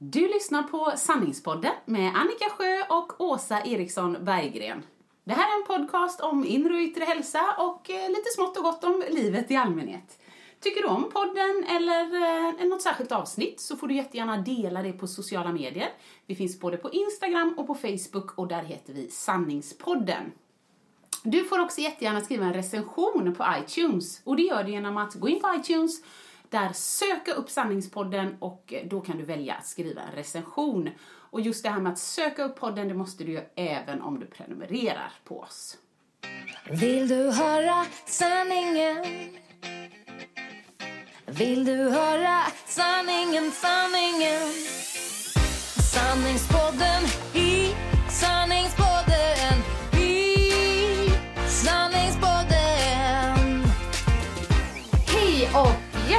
Du lyssnar på Sanningspodden med Annika Sjö och Åsa Eriksson Berggren. Det här är en podcast om inre och yttre hälsa och eh, lite smått och gott om livet i allmänhet. Tycker du om podden eller eh, något särskilt avsnitt så får du jättegärna dela det på sociala medier. Vi finns både på Instagram och på Facebook och där heter vi Sanningspodden. Du får också jättegärna skriva en recension på iTunes och det gör du genom att gå in på iTunes där söka upp Sanningspodden och eh, då kan du välja att skriva en recension. Och just det här med att söka upp podden, det måste du göra även om du prenumererar på oss. Vill du höra sanningen? Vill du höra sanningen, sanningen? Sanningspodden i sanningspodden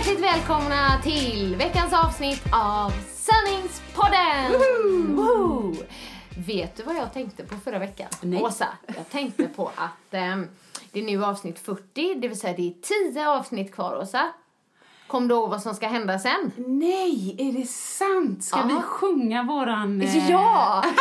hjärtligt välkomna till veckans avsnitt av Sanningspodden! Woho! Vet du vad jag tänkte på förra veckan? Nej. Åsa, jag tänkte på att ehm, det är nu avsnitt 40, det vill säga det är 10 avsnitt kvar, Åsa. Kom du ihåg vad som ska hända sen? Nej, är det sant? Ska Ja. vi sjunga våran... eh, Ja!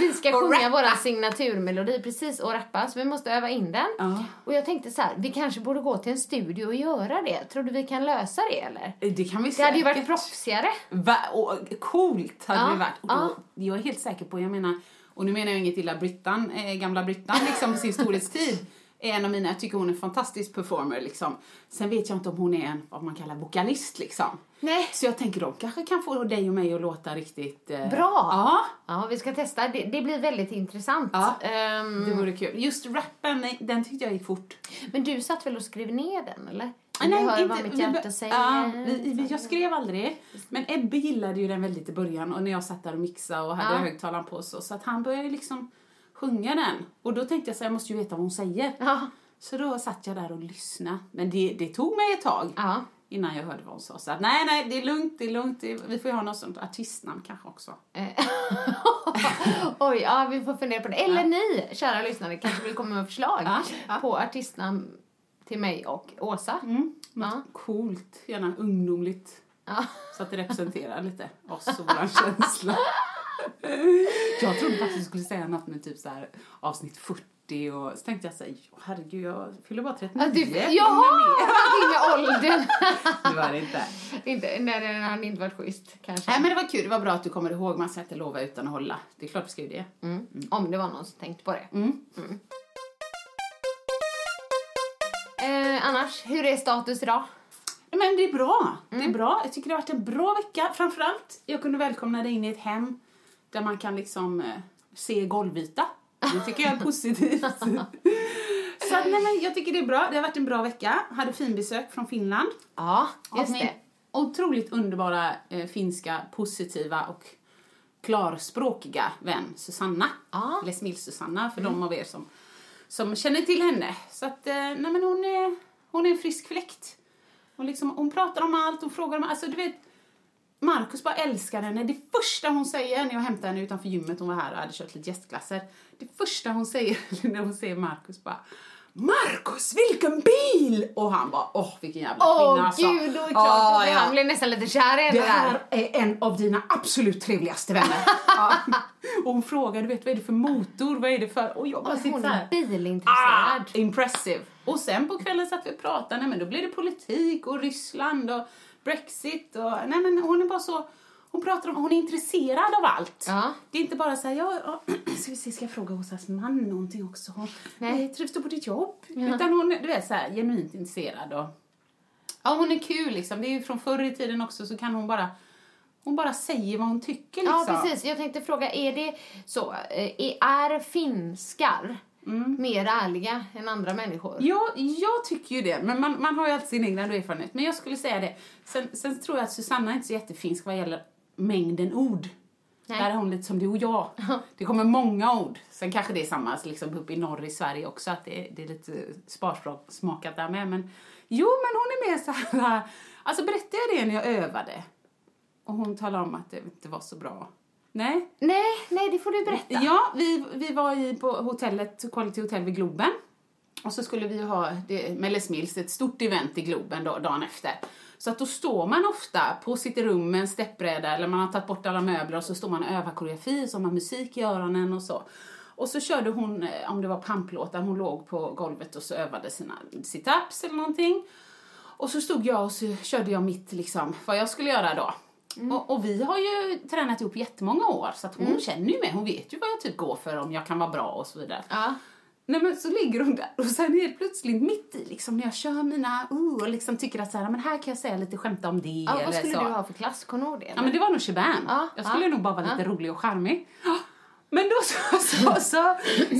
Vi ska sjunga vår signaturmelodi precis och rappa, så vi måste öva in den. Ja. Och jag tänkte så här, vi kanske borde gå till en studio och göra det. Tror du vi kan lösa det eller? Det kan vi Det hade ju varit säkert. proffsigare. Va? Och, coolt hade Ja, det varit. Ja. Jag är helt säker på, jag menar, och nu menar jag inget illa Brittan, eh, gamla Brittan liksom på sin storhetstid. Är en av mina, jag tycker hon är en fantastisk performer liksom. Sen vet jag inte om hon är en, vad man kallar vokalist liksom. Nej. Så jag tänker de kanske kan få dig och mig att låta riktigt... Eh, Bra. Ja, Ja, vi ska testa. Det, det blir väldigt intressant. Ja, Ehm, det vore kul. Just rappen, den tyckte jag gick fort. men du satt väl och skrev ner den, eller? Ah, Nej, hör vad mitt hjärta säger. Ja, vi, vi, jag skrev aldrig. Men Ebbe gillade ju den väldigt i början och när jag satt där och mixade och hade Ja. högtalaren på så. Så att han började liksom sjunga den. Och då tänkte jag så här, jag måste ju veta vad hon säger. Ja. Så då satt jag där och lyssnade. Men det, det tog mig ett tag Ja. innan jag hörde vad hon sa. Så att, nej, nej, det är lugnt, det är lugnt. Det, vi får ju ha något sånt artistnamn kanske också. Eh, Oj, ja, vi får fundera på det. Eller ni, kära lyssnare, kanske vill komma med förslag Ja, ja. på artistnamn till mig och Åsa. Mm. Ja. coolt, gärna ungdomligt. Ja. Så att det representerar lite oss och vår känsla. Jag trodde faktiskt du skulle säga något med typ så här avsnitt 40 och så tänkte jag säga, herregud jag fyller bara 39. Ja, du, jaha, någonting med åldern. Det var det inte. inte, nej, den hade inte varit schysst, kanske. Nej men det var kul, det var bra att du kommer ihåg, man ska inte lova utan att hålla. Det är klart vi ska ju det. Mm. Om det var någon som tänkte på det. Mm. Eh, annars, hur är status idag? Men det är bra, det Mm. är bra. Jag tycker det har varit en bra vecka. Framförallt, jag kunde välkomna dig in i ett hem där man kan liksom eh, se golvyta. Det tycker jag är positivt. Så att, nej, men jag tycker det är bra. Det har varit en bra vecka. Hade finbesök från Finland. Ja, just det. otroligt underbara eh, finska, positiva och klarspråkiga vän Susanna. Ja. Eller Smill-Susanna för de av er som, som känner till henne. Så att, eh, nej men hon är, hon är en frisk fläkt. Hon, liksom, hon pratar om allt, hon frågar om allt. Alltså du vet, Marcus bara älskar henne. Det första hon säger när jag hämtade henne utanför gymmet, hon var här och hade kört lite gästklasser. Det första hon säger när hon ser Marcus bara Marcus, vilken bil! Och han bara, åh vilken jävla kvinna alltså. gud, då är klart att ja. han blev nästan lite kär i henne Det här är en av dina absolut trevligaste vänner. ja. Och hon frågar, du vet vad är det för motor, vad är det för... Och jag bara Och sitter hon är bilintresserad. Ah, impressive. Och sen på kvällen satt vi och pratade, nej men då blev det politik och Ryssland och Brexit och nej men hon är bara så, hon pratar om, hon är intresserad av allt. Ja. Det är inte bara så här, ja, ja ska vi se, ska jag fråga Åsas man någonting också? Nej. nej. Trivs du på ditt jobb? Utan hon är, du vet så här, genuint intresserad och ja hon är kul liksom. Det är ju från förr i tiden också så kan hon bara, hon bara säger vad hon tycker liksom. Ja, precis. Jag tänkte fråga, är det så, eh, är finskar Mm. mer ärliga än andra människor? Ja, jag tycker ju det. Men man, man har ju alltid sin egen erfarenhet. Men jag skulle säga det. Sen, sen tror jag att Susanna är inte så jättefinsk vad gäller mängden ord. Nej. Där är hon lite som du och jag. Det kommer många ord. Sen kanske det är samma liksom uppe i norr i Sverige också, att det, det är lite sparsmakat där med. Men jo, men hon är mer så här... Alltså berättade jag det när jag övade? Och hon talade om att det inte var så bra. Nej, Nej, nej, det får du berätta. Ja, vi, vi var i, på hotellet, Quality Hotel vid Globen. Och så skulle vi ha det, Mellis Mills, ett stort event i Globen då, dagen efter. Så att då står man ofta på sitt rum med en steppbräda eller man har tagit bort alla möbler och så står man och övar koreografi, så har man musik i öronen och så. Och så körde hon, eh, om det var pamplåtar, hon låg på golvet och så övade sina sit-ups eller någonting. Och så stod jag och så körde jag mitt, liksom, vad jag skulle göra då. Och, och vi har ju tränat ihop jättemånga år så att hon känner ju mig, hon vet ju vad jag typ går för, om jag kan vara bra och så vidare. Ja. Nej men så ligger hon där och sen helt plötsligt mitt i liksom när jag kör mina, uh, och liksom tycker att så här, men här kan jag säga lite skämta om det Ja, eller vad skulle så. du ha för klass? Kommer det? Ja men det var nog Shaban. Ja, jag skulle ja, nog bara vara lite rolig och charmig. Men då så, så, så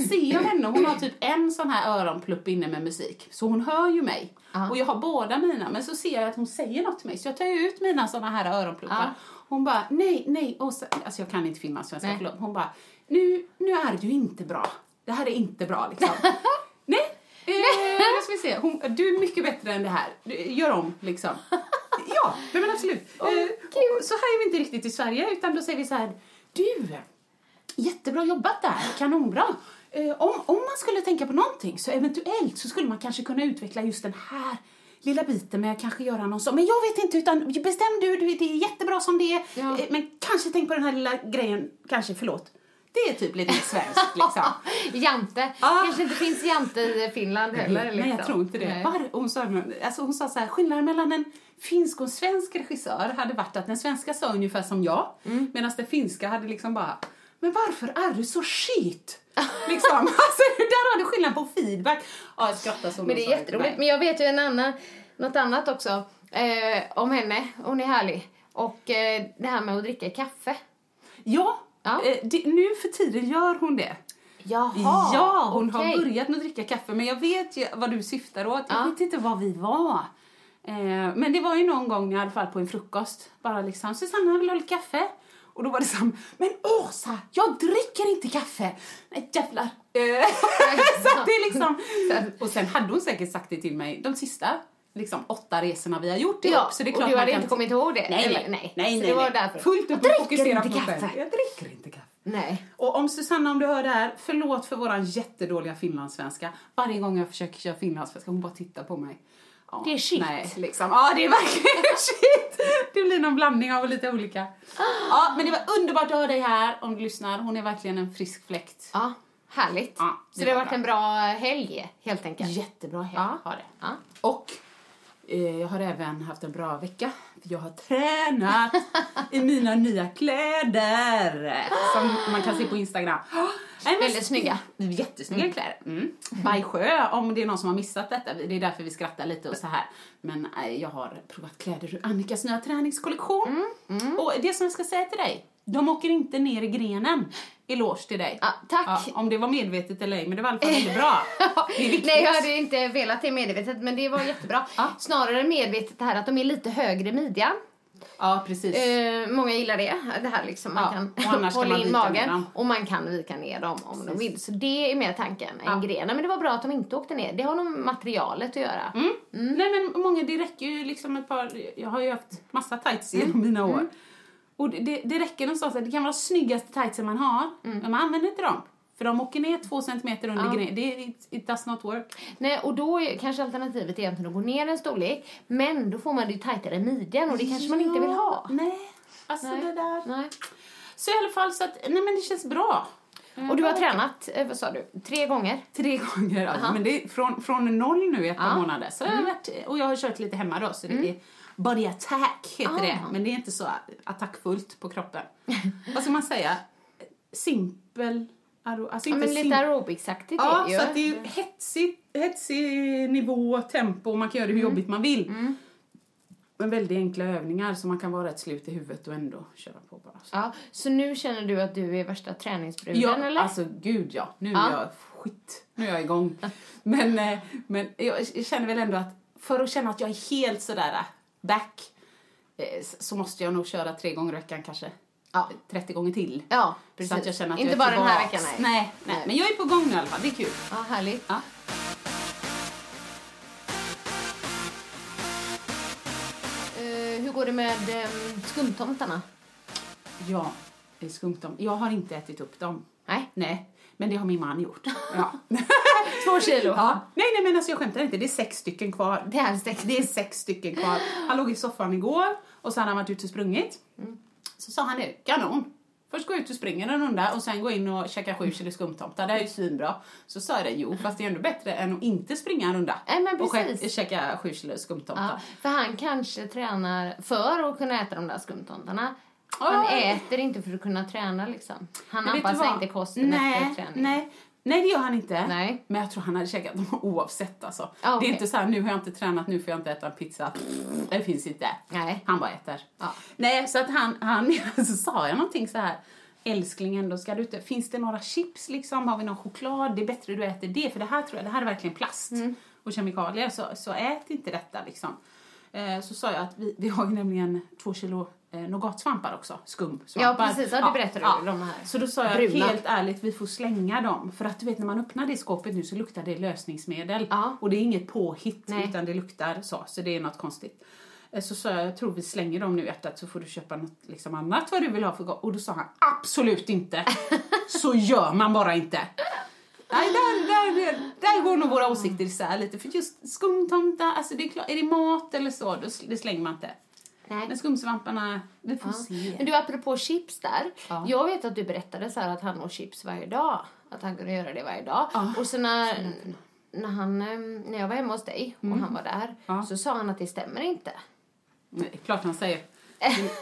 ser jag henne, hon har typ en sån här öronplupp inne med musik. Så hon hör ju mig. Ja. Och jag har båda mina, men så ser jag att hon säger något till mig. Så jag tar ut mina såna här öronpluppar. Ja. Hon bara, nej, nej, och så, alltså jag kan inte finlandssvenska, Nej. förlåt. Hon bara, nu, nu är du inte bra. Det här är inte bra liksom. nej, eh, nu ska vi se. Hon, du är mycket bättre än det här. Du, Gör om liksom. Ja, men absolut. Eh, och så här är vi inte riktigt i Sverige, utan då säger vi så här, du, jättebra jobbat där, kanonbra. Eh, om, om man skulle tänka på någonting så eventuellt så skulle man kanske kunna utveckla just den här lilla biten med att kanske göra någon sån. Men jag vet inte, utan bestäm du, du, det är jättebra som det är. Ja. Eh, Men kanske tänk på den här lilla grejen, kanske, förlåt. Det är typ lite svenskt liksom. Jante. Ah. Kanske inte finns Jante i Finland heller. Nej, Liksom. jag tror inte det. Nej. Var, hon, sa, alltså hon sa så här, skillnaden mellan en finsk och en svensk regissör hade varit att den svenska sa ungefär som jag, Mm. medan den finska hade liksom bara, men varför är du så skit? liksom, alltså där har du skillnad på feedback. Ja, jag skrattar så Men det är jätteroligt. Men jag vet ju en annan, något annat också eh, om henne. Hon är härlig. Och eh, det här med att dricka kaffe. Ja, Ja. eh, det, nu för tiden gör hon det. Jaha, ja, hon har okej. börjat med att dricka kaffe, men jag vet ju vad du syftar åt. Jag Ja. vet inte vad vi var. Eh, men det var ju någon gång i alla fall på en frukost. Bara liksom, Susanna vill ha lite kaffe? Och då var det som, men Åsa, jag dricker inte kaffe! Nej jävlar. Eh, så det är liksom, och sen hade hon säkert sagt det till mig de sista liksom, åtta resorna vi har gjort ihop. Ja, så det är och klart du man hade inte kommit ihåg det? Nej, nej, nej. nej. Nej, det var därför. Fullt upp och fokusera på kaffe. själv. Jag dricker inte kaffe. Nej. Och om Susanna, om du hör det här, förlåt för våran jättedåliga finlandssvenska. Varje gång jag försöker köra finlandssvenska, hon bara tittar på mig. Ja, Det är shit. Nej, liksom. Ja, det är verkligen shit. Det blir någon blandning av lite olika. Ja, men det var underbart att ha dig här om du lyssnar. Hon är verkligen en frisk fläkt. Ja, härligt. Ja, det så det har var varit bra. en bra helg, helt enkelt. Jättebra helg Ja. har det. Ja. Och jag har även haft en bra vecka. För jag har tränat i mina nya kläder. Som man kan se på Instagram. Nej, Väldigt snygga. Jättesnygga kläder. Mm. By Sjö, om det är någon som har missat detta. Det är därför vi skrattar lite och så här. Men eh, jag har provat kläder ur Annikas nya träningskollektion. Mm, Och det som jag ska säga till dig, de åker inte ner i grenen. Eloge till dig. Ja, tack. Ja, om det var medvetet eller ej, men det var i alla fall väldigt bra. Nej, jag hade inte velat det medvetet, men det var jättebra. Ja. Snarare medvetet det här att de är lite högre i midjan. Ja, precis. Eh, många gillar det. Det här liksom, man Ja, kan hålla in magen och man kan vika ner dem om de vill. Så det är mer tanken Ja. än grenen. Men det var bra att de inte åkte ner. Det har nog materialet att göra. Mm. Nej men många, det räcker ju liksom ett par, jag har ju haft massa tights genom mina år. Och det, det, det räcker någonstans att det kan vara snyggaste tightsen man har, Mm. men man använder inte dem. För de åker ner två centimeter under Ja. grejen. Det, it, it does not work. Nej, och då är kanske alternativet egentligen att gå ner en storlek. Men då får man det ju tajtare i midjan och det kanske man inte vill ha. Nej, alltså Nej. det där. Nej. Så i alla fall så att, nej men det känns bra. Och du har tränat, eh, vad sa du, tre gånger? Tre gånger alltså. Men det är från, från noll nu i ett par Ja. Mm. månader. Så jag har varit, och jag har kört lite hemma då. Så det är body attack heter det. Ah. Men det är inte så attackfullt på kroppen. Vad ska man säga? Simpel. Alltså Ja, men lite aerobicsaktigt Ja, är det ju. så det är hetsig, hetsig nivå, tempo och man kan göra det hur Mm. jobbigt man vill. Men väldigt enkla övningar så man kan vara rätt slut i huvudet och ändå köra på bara. Så. Ja, så nu känner du att du är värsta träningsbruden Ja, eller? alltså gud ja. Nu är Ja. jag skit. Nu är jag igång. men, eh, men jag känner väl ändå att för att känna att jag är helt sådär back eh, så måste jag nog köra tre gånger i veckan kanske. Ja. 30 gånger till. Ja, Så precis. att jag känner att inte jag bara den här veckan, nej. nej. Nej, men jag är på gång nu i alla fall. Det är kul. Ja, härligt. Ja. Eh, hur går det med um, skumtomtarna? Ja, det är skumt om. Jag har inte ätit upp dem. Nej, Nej, men det har min man gjort. Ja. två kilo. ja. Nej, nej, men alltså jag skämtar inte. Det är sex stycken kvar. Det är sex. Det är sex stycken kvar. Han låg i soffan igår och så hade han varit ute och sprungit. Så sa han det, kanon. Först gå ut och springa en runda och sen gå in och käka sju kilo skumtomtar. Det är ju svinbra. Så sa jag det, jo fast det är ändå bättre än att inte springa en runda. Nej, och kä- käka sju kilo skumtomtar. Ja, för han kanske tränar för att kunna äta de där skumtomtarna. Han äter inte för att kunna träna liksom. Han Men anpassar inte kosten nej, efter träning. Nej, nej, det gör han inte. Nej. Men jag tror han hade käkat dem oavsett alltså. Ja, Det är inte så här, nu har jag inte tränat, nu får jag inte äta en pizza. Det finns inte. Nej. Han bara äter. Ja. Nej, så att han, han så sa jag någonting så här. Älsklingen, då ska du inte, finns det några chips liksom? Har vi någon choklad? Det är bättre du äter det, för det här tror jag, det här är verkligen plast Mm. och kemikalier, så, så ät inte detta liksom. Eh, så sa jag att vi, vi har ju nämligen två kilo eh, nougatsvampar också, skumsvampar. Ja, precis. Ja, det berättade du, de här Så då sa jag bruna. helt ärligt, vi får slänga dem. För att du vet, när man öppnar det skåpet nu så luktar det lösningsmedel. Ja. Och det är inget påhitt, Nej. utan det luktar så. Så det är något konstigt. Eh, Så sa jag, jag tror vi slänger dem nu hjärtat så får du köpa något liksom annat vad du vill ha för gott. Och då sa han, absolut inte! så gör man bara inte. Nej, där, där, där, går nog våra åsikter isär lite. För just skumtomtar, alltså det är klart, är det mat eller så, då, det slänger man inte. Nej. Men skumsvamparna, vi får Ja. se. Men du, apropå chips där. Ja. Jag vet att du berättade så att han åt chips varje dag. Att han kunde göra det varje dag. Ja. Och så när, när, han, eh, när jag var hemma hos dig och han var där Mm. Så sa han att det stämmer inte. Nej, klart han säger.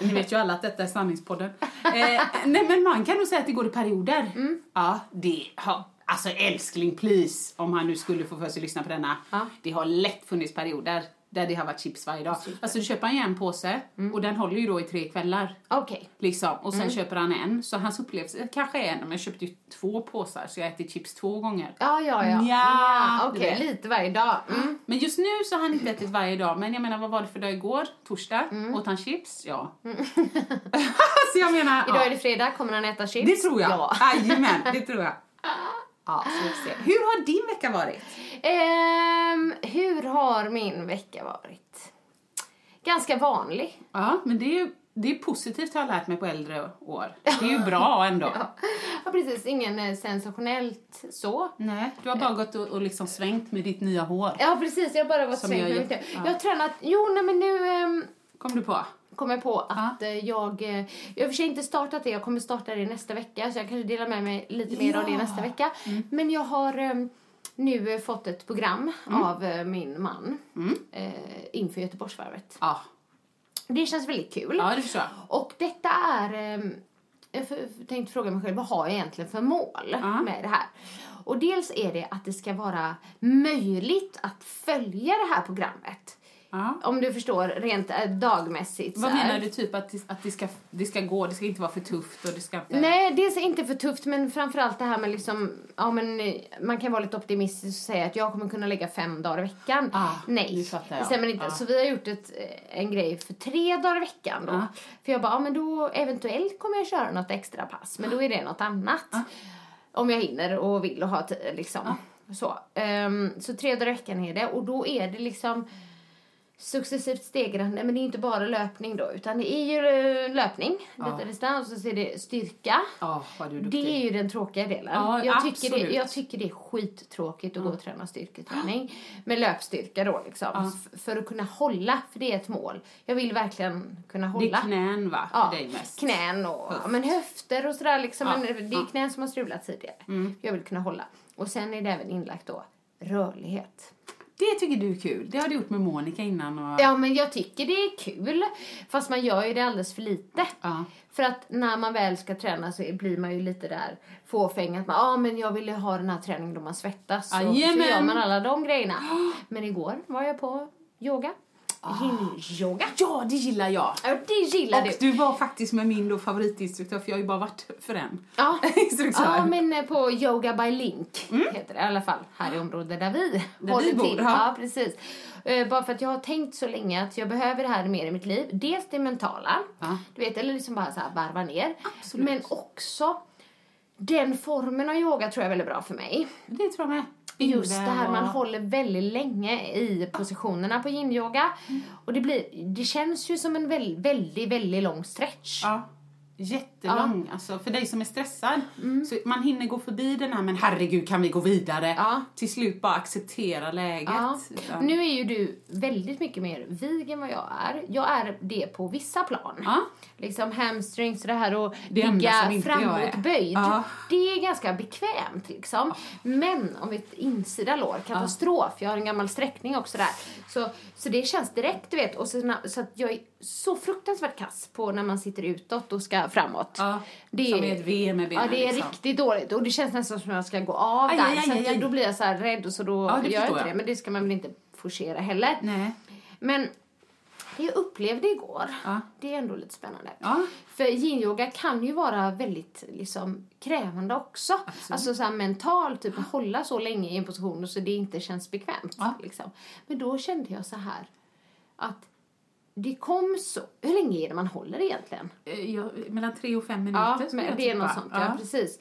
Ni, vet ju alla att detta är sanningspodden. Eh, nej men man kan nog säga att det går i perioder. Mm. Ja, det har, alltså älskling please, om han nu skulle få för sig att lyssna på denna. Det har lätt funnits perioder där det har varit chips varje dag. Alltså du köper en en påse Mm. och den håller ju då i tre kvällar. Okej. Liksom. Och sen Mm. köper han en. Så hans upplevelse kanske är en, men jag köpte ju två påsar så jag äter chips två gånger. Ja, ja, ja. Du Okej, vet. lite varje dag. Mm. Men just nu så har han inte ätit varje dag. Men jag menar, vad var det för dag igår? Torsdag? Åt han chips? Ja. så jag menar... Mm. Idag ja. är det fredag, kommer han äta chips? Det tror jag. Ja. Jajamän, det tror jag. Ja, så vi får se. Hur har din vecka varit? Ehm, hur har min vecka varit? Ganska vanlig. Ja, men det är ju det är positivt har jag lärt mig på äldre år. Det är ju bra ändå. Ja, precis. Ingen eh, sensationellt så. Nej, du har bara gått och, och liksom svängt med ditt nya hår. Ja, precis. Jag har bara gått Som svängt jag med mitt hår. Ja. Jag har tränat... Jo, nej, men nu ehm, Kom du på? Kom jag på att eh, jag... Eh, jag har för sig inte startat det. Jag kommer starta det nästa vecka. Så jag kanske delar med mig lite mer av det Ja. nästa vecka. Men jag har ehm, nu eh, fått ett program av eh, min man eh, inför Göteborgsvarvet. Ja, Det känns väldigt kul. ja det förstår jag. Och detta är... Jag tänkte fråga mig själv, vad har jag egentligen för mål Ja. med det här? Och dels är det att det ska vara möjligt att följa det här programmet. Ja. Om du förstår, rent eh, dagmässigt. Vad menar du? Typ att, det, att det, ska, det ska gå, det ska inte vara för tufft och det ska inte... Nej, är inte för tufft, men framförallt det här med liksom, ja men eh, man kan vara lite optimistisk och säga att jag kommer kunna lägga fem dagar i veckan. Ah, Nej, det fattar jag. det stämmer inte. Ah. Så vi har gjort ett, eh, en grej för tre dagar i veckan då. Ah. För jag bara, ja men då eventuellt kommer jag köra något extra pass, men då är det något annat. Ah. Om jag hinner och vill och ha tid liksom. Så. Ehm, så tre dagar i veckan är det och då är det liksom successivt stegrande, men det är inte bara löpning då, utan det är ju eh, löpning, lite distans, och så är det styrka. Ja. Det är ju den tråkiga delen. Ja, jag, tycker det, jag tycker det är skittråkigt att gå och träna styrketräning med löpstyrka då liksom. För att kunna hålla, för det är ett mål. Jag vill verkligen kunna Det hålla. är knän va, Ja, för dig mest? knän och ja, men höfter och sådär liksom. Ja, Men det är ja. Mm. knän som har strulat tidigare. Jag vill kunna hålla. Och sen är det även inlagt då rörlighet. Det tycker du är kul. Det har du gjort med Monica innan och... Ja, men jag tycker det är kul. Fast man gör ju det alldeles för lite. Ja. För att när man väl ska träna så blir man ju lite där fåfäng att man, ah, men jag ville ha den här träningen då man svettas. Så, så gör man alla de grejerna. Men igår var jag på yoga. Ah. Yin-yoga. Ja, det gillar jag. Ja, det gillar Och du. du var faktiskt med min då favoritinstruktör, för jag har ju bara varit för en Ja. instruktör. Ja, men eh, på Yoga by Link heter det i alla fall. Här i området där vi Där håller vi bor, till. ja. Ja, precis. Eh, bara för att jag har tänkt så länge att jag behöver det här mer i mitt liv. Dels det mentala, Ja. du vet, eller liksom bara så här varva ner. Absolut. Men också den formen av yoga tror jag är väldigt bra för mig. Det tror jag med. Just det här, man håller väldigt länge i positionerna på yin-yoga. Och det, blir, det känns ju som en väldigt, väldigt, väldigt lång stretch. Ja. Jättelång. Alltså, för dig som är stressad. Så man hinner gå förbi den här, men herregud kan vi gå vidare? Ja. Till slut bara acceptera läget. Ja. Utan- Nu är ju du väldigt mycket mer vig än vad jag är. Jag är det på vissa plan. Ja. Liksom hamstrings och det här och Det ligga framåtböjd. Ja. Det är ganska bekvämt liksom. Men om ett insida lår, katastrof. Jag har en gammal sträckning också där. Så, så det känns direkt du vet. Och så, så att jag är så fruktansvärt kass på när man sitter utåt och ska framåt. Ja, Det som är- är ett V med benen. Ja, det är liksom. riktigt dåligt. Och det känns nästan som att jag ska gå av Aj, där. aj, aj, aj, då blir jag så här rädd och så då Ja, gör jag inte det. Men det ska man väl inte forcera heller. Nej. Men det jag upplevde igår, Ja. det är ändå lite spännande. Ja. För yin-yoga kan ju vara väldigt liksom, krävande också. Alltså så här mentalt, typ att hålla så länge i en position så det inte känns bekvämt. Ja. Liksom. Men då kände jag så här att det kom så... Hur länge är det man håller egentligen? Eh, Jag, mellan tre och fem minuter Ja, det är något sånt. Ja. precis.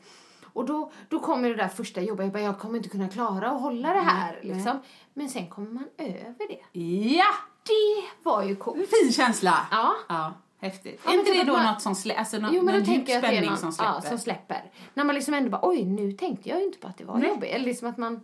Och då, då kommer det där första jobbet. Jag bara, jag kommer inte kunna klara att hålla det här. Liksom. Men sen kommer man över det. Ja! Det var ju coolt. Fin känsla! Ja. ja häftigt. Ja, är men inte typ det att då man- något som slä, alltså Jo, men någon då tänker jag att det är någon, som släpper? Ja, som släpper. När man liksom ändå bara, oj, nu tänkte jag ju inte på att det var Nej. jobbigt. Eller liksom att man,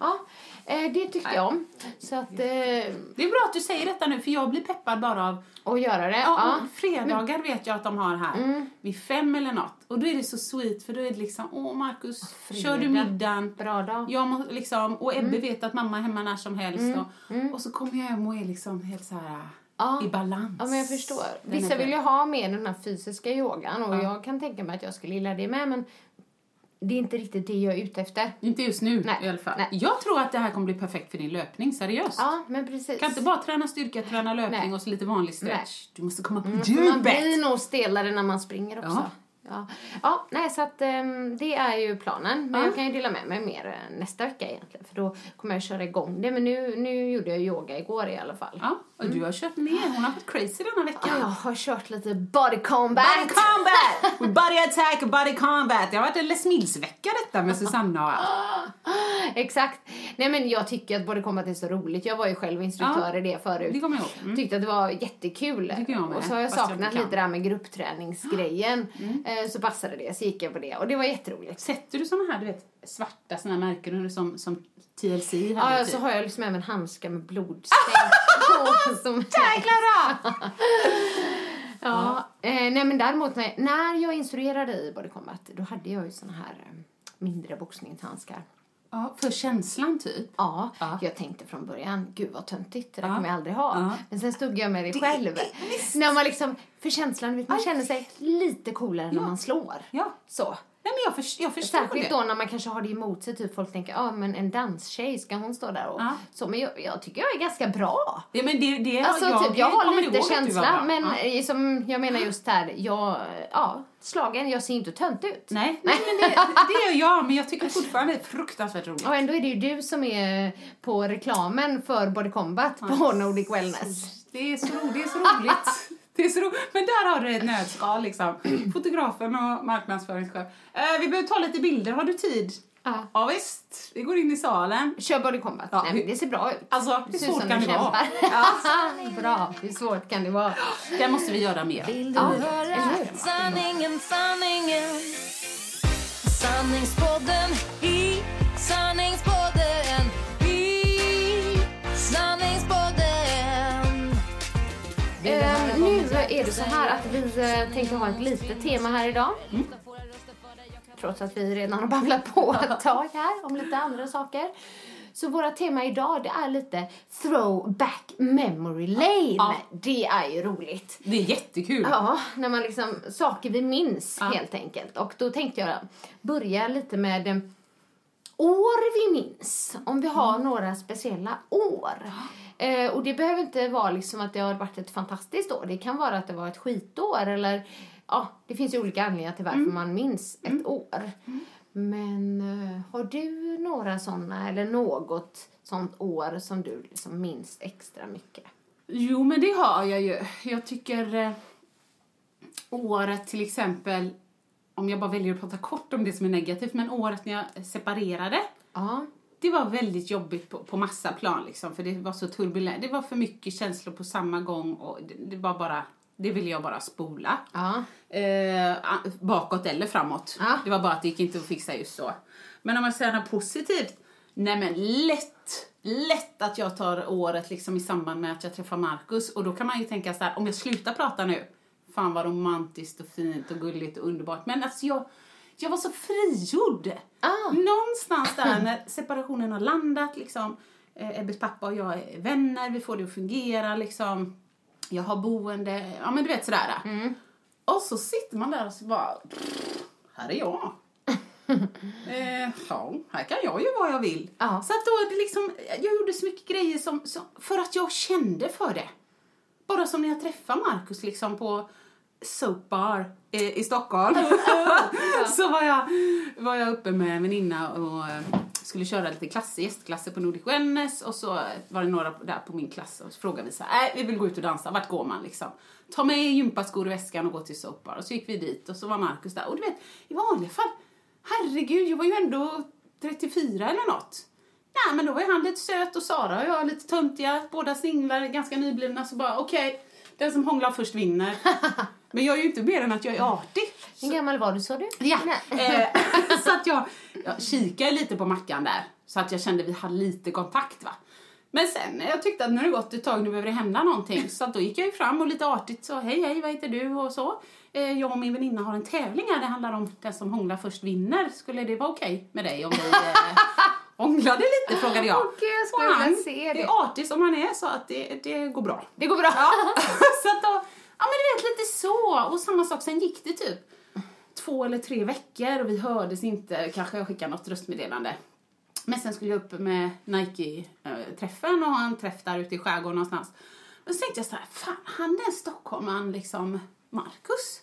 ja, eh, det tyckte jag om. Så att, eh, Det är bra att du säger detta nu, för jag blir peppad bara av och göra det. Ja, Ja. fredagar vet jag att de har här. Mm. Vid fem eller något. Och då är det så sweet för då är det liksom, åh Markus, kör du middagen? Bra dag. Jag må, liksom, och Ebbe Mm. vet att mamma är hemma när som helst. Och, och så kommer jag hem och är liksom helt så här Ja. i balans. Ja, men jag förstår. Vissa vill ju ha mer den här fysiska yogan och jag kan tänka mig att jag skulle gilla det med, men det är inte riktigt det jag är ute efter. Inte just nu Nej, i alla fall. nej. Jag tror att det här kommer bli perfekt för din löpning, seriöst. Ja, men precis. Kan inte bara träna styrka, träna löpning Nej. och så lite vanlig stretch. Du måste komma på man djupet! blir nog stelare när man springer också. Ja. Ja, ja nej, så att ehm, det är ju planen. Men Ja. jag kan ju dela med mig mer eh, nästa vecka egentligen. För då kommer jag köra igång det. Men nu, nu gjorde jag yoga igår i alla fall. Ja, och du har kört mer. Hon har varit crazy denna veckan. Ja, jag har kört lite body combat. Body combat! Body attack och body combat. Det har varit en Les Mills-vecka detta med Susanna och allt. Exakt. Nej men jag tycker att body combat är så roligt. Jag var ju själv instruktör Ja, i det förut. det kommer jag ihåg. Mm. Tyckte att det var jättekul. tycker jag med, Och så har jag fast jag saknat kan. lite det här med gruppträningsgrejen. Mm. Eh, Så passade det, så gick jag på det. Och det var jätteroligt. Sätter du såna här du vet, svarta såna här märken som, som TLC hade? Ja, typ? så har jag liksom även handskar med blodstänk på. Som Klara! ja. Eh, nej men däremot när, när jag instruerade i Body Combat då hade jag ju såna här eh, mindre boxningshandskar. Ja, för känslan typ. Ja, Ja. jag tänkte från början, gud vad töntigt, det där Ja. kommer jag aldrig ha. Ja. Men sen stod jag med det själv. När man liksom, för känslan, man känner sig lite coolare när man slår. Ja. Så. Nej men jag, för, jag förstår Särskilt det. då när man kanske har det emot sig, typ folk tänker, ja ah, men en danstjej, ska hon stå där och Ja. så. Men jag, jag tycker jag är ganska bra. Ja, men det, det Alltså jag, typ, jag har kommer lite känsla, men Ja. eh, som jag menar just här, jag, ja, slagen, jag ser inte tönt ut. Nej, nej men det, det gör jag, men jag tycker fortfarande det är fruktansvärt roligt. Och ändå är det ju du som är på reklamen för Body Combat på Nordic Wellness. Det är så, det är så roligt. Det är så roligt. Men där har du ett nötskal liksom. Fotografen och marknadsföringschef. Eh, vi behöver ta lite bilder. Har du tid? Ja. Ja visst, vi går in i salen. Kör body combat. Ja, Nej, det ser bra ut. Alltså, hur svårt kan det vara? kämpar. bra, hur svårt kan det vara? Det måste vi göra mer. Vill du Ja, höra sanningen, sanningen? Sanningspodden i sanningspodden är det så här att vi eh, tänkte ha ett litet tema här idag. Trots att vi redan har babblat på ett tag här om lite andra saker. Så våra tema idag det är lite throwback memory lane. Ja. Det är ju roligt. Det är jättekul. Ja, när man liksom, saker vi minns Ja. helt enkelt. Och då tänkte jag börja lite med eh, år vi minns. Om vi har några speciella år. Eh, och det behöver inte vara liksom att det har varit ett fantastiskt år. Det kan vara att det var ett skitår eller ja, det finns ju olika anledningar till varför man minns ett år. Men eh, har du några sådana eller något sånt år som du liksom minns extra mycket? Jo, men det har jag ju. Jag tycker eh, året till exempel, om jag bara väljer att prata kort om det som är negativt, men året när jag separerade, Ja. Det var väldigt jobbigt på, på massa plan liksom, för det var så turbulent. Det var för mycket känslor på samma gång och det, det var bara, det ville jag bara spola. Ja. Eh, bakåt eller framåt. Ja. Det var bara att det gick inte att fixa just så. Men om man säger något positivt, nej men lätt, lätt att jag tar året liksom i samband med att jag träffar Markus och då kan man ju tänka så här, om jag slutar prata nu, fan vad romantiskt och fint och gulligt och underbart. Men alltså jag, jag var så frigjord. Ah. Någonstans där när separationen har landat liksom, eh, Ebbes pappa och jag är vänner, vi får det att fungera liksom. Jag har boende, ja men du vet sådär. Och så sitter man där och så bara, "Pff, här är jag. eh, ja, här kan jag ju vad jag vill. Ja. Så att då det liksom, jag gjorde så mycket grejer som, som, för att jag kände för det. Bara som när jag träffade Markus liksom på Soap Bar i, i Stockholm. så var jag, var jag uppe med en väninna och eh, skulle köra lite klasser, gästklasser på Nordic Wellness och så var det några där på min klass och så frågade vi så här, "Nej, vi vill gå ut och dansa, vart går man liksom? Ta med gympaskor i väskan och gå till Soap Bar. Och så gick vi dit och så var Markus där och du vet, i vanliga fall, herregud, jag var ju ändå 34 eller något. Nej, men då var han lite söt och Sara och jag lite töntiga, båda singlar, ganska nyblivna, så bara okej, den som hånglar först vinner. men jag är ju inte mer än att jag är artig. Hur gammal var du sa du? Ja, eh, så att jag, jag kikade lite på Mackan där, så att jag kände vi hade lite kontakt va. Men sen, jag tyckte att nu har det gått ett tag, nu behöver det hända någonting. Så att då gick jag ju fram och lite artigt så, hej hej, vad heter du och så. Eh, jag och min väninna har en tävling här, det handlar om den som hånglar först vinner. Skulle det vara okej med dig om vi eh, hånglade lite, frågade jag. Åh, gud, jag skulle vilja se det. är artig som han är, så att det, det går bra. Det går bra. så att då, ja men du vet lite så. Och samma sak, sen gick det typ två eller tre veckor och vi hördes inte. Kanske jag skickade något röstmeddelande. Men sen skulle jag upp med Nike-träffen och ha en träff där ute i skärgården någonstans. Men så tänkte jag så här, fan han den stockholmaren liksom, Marcus,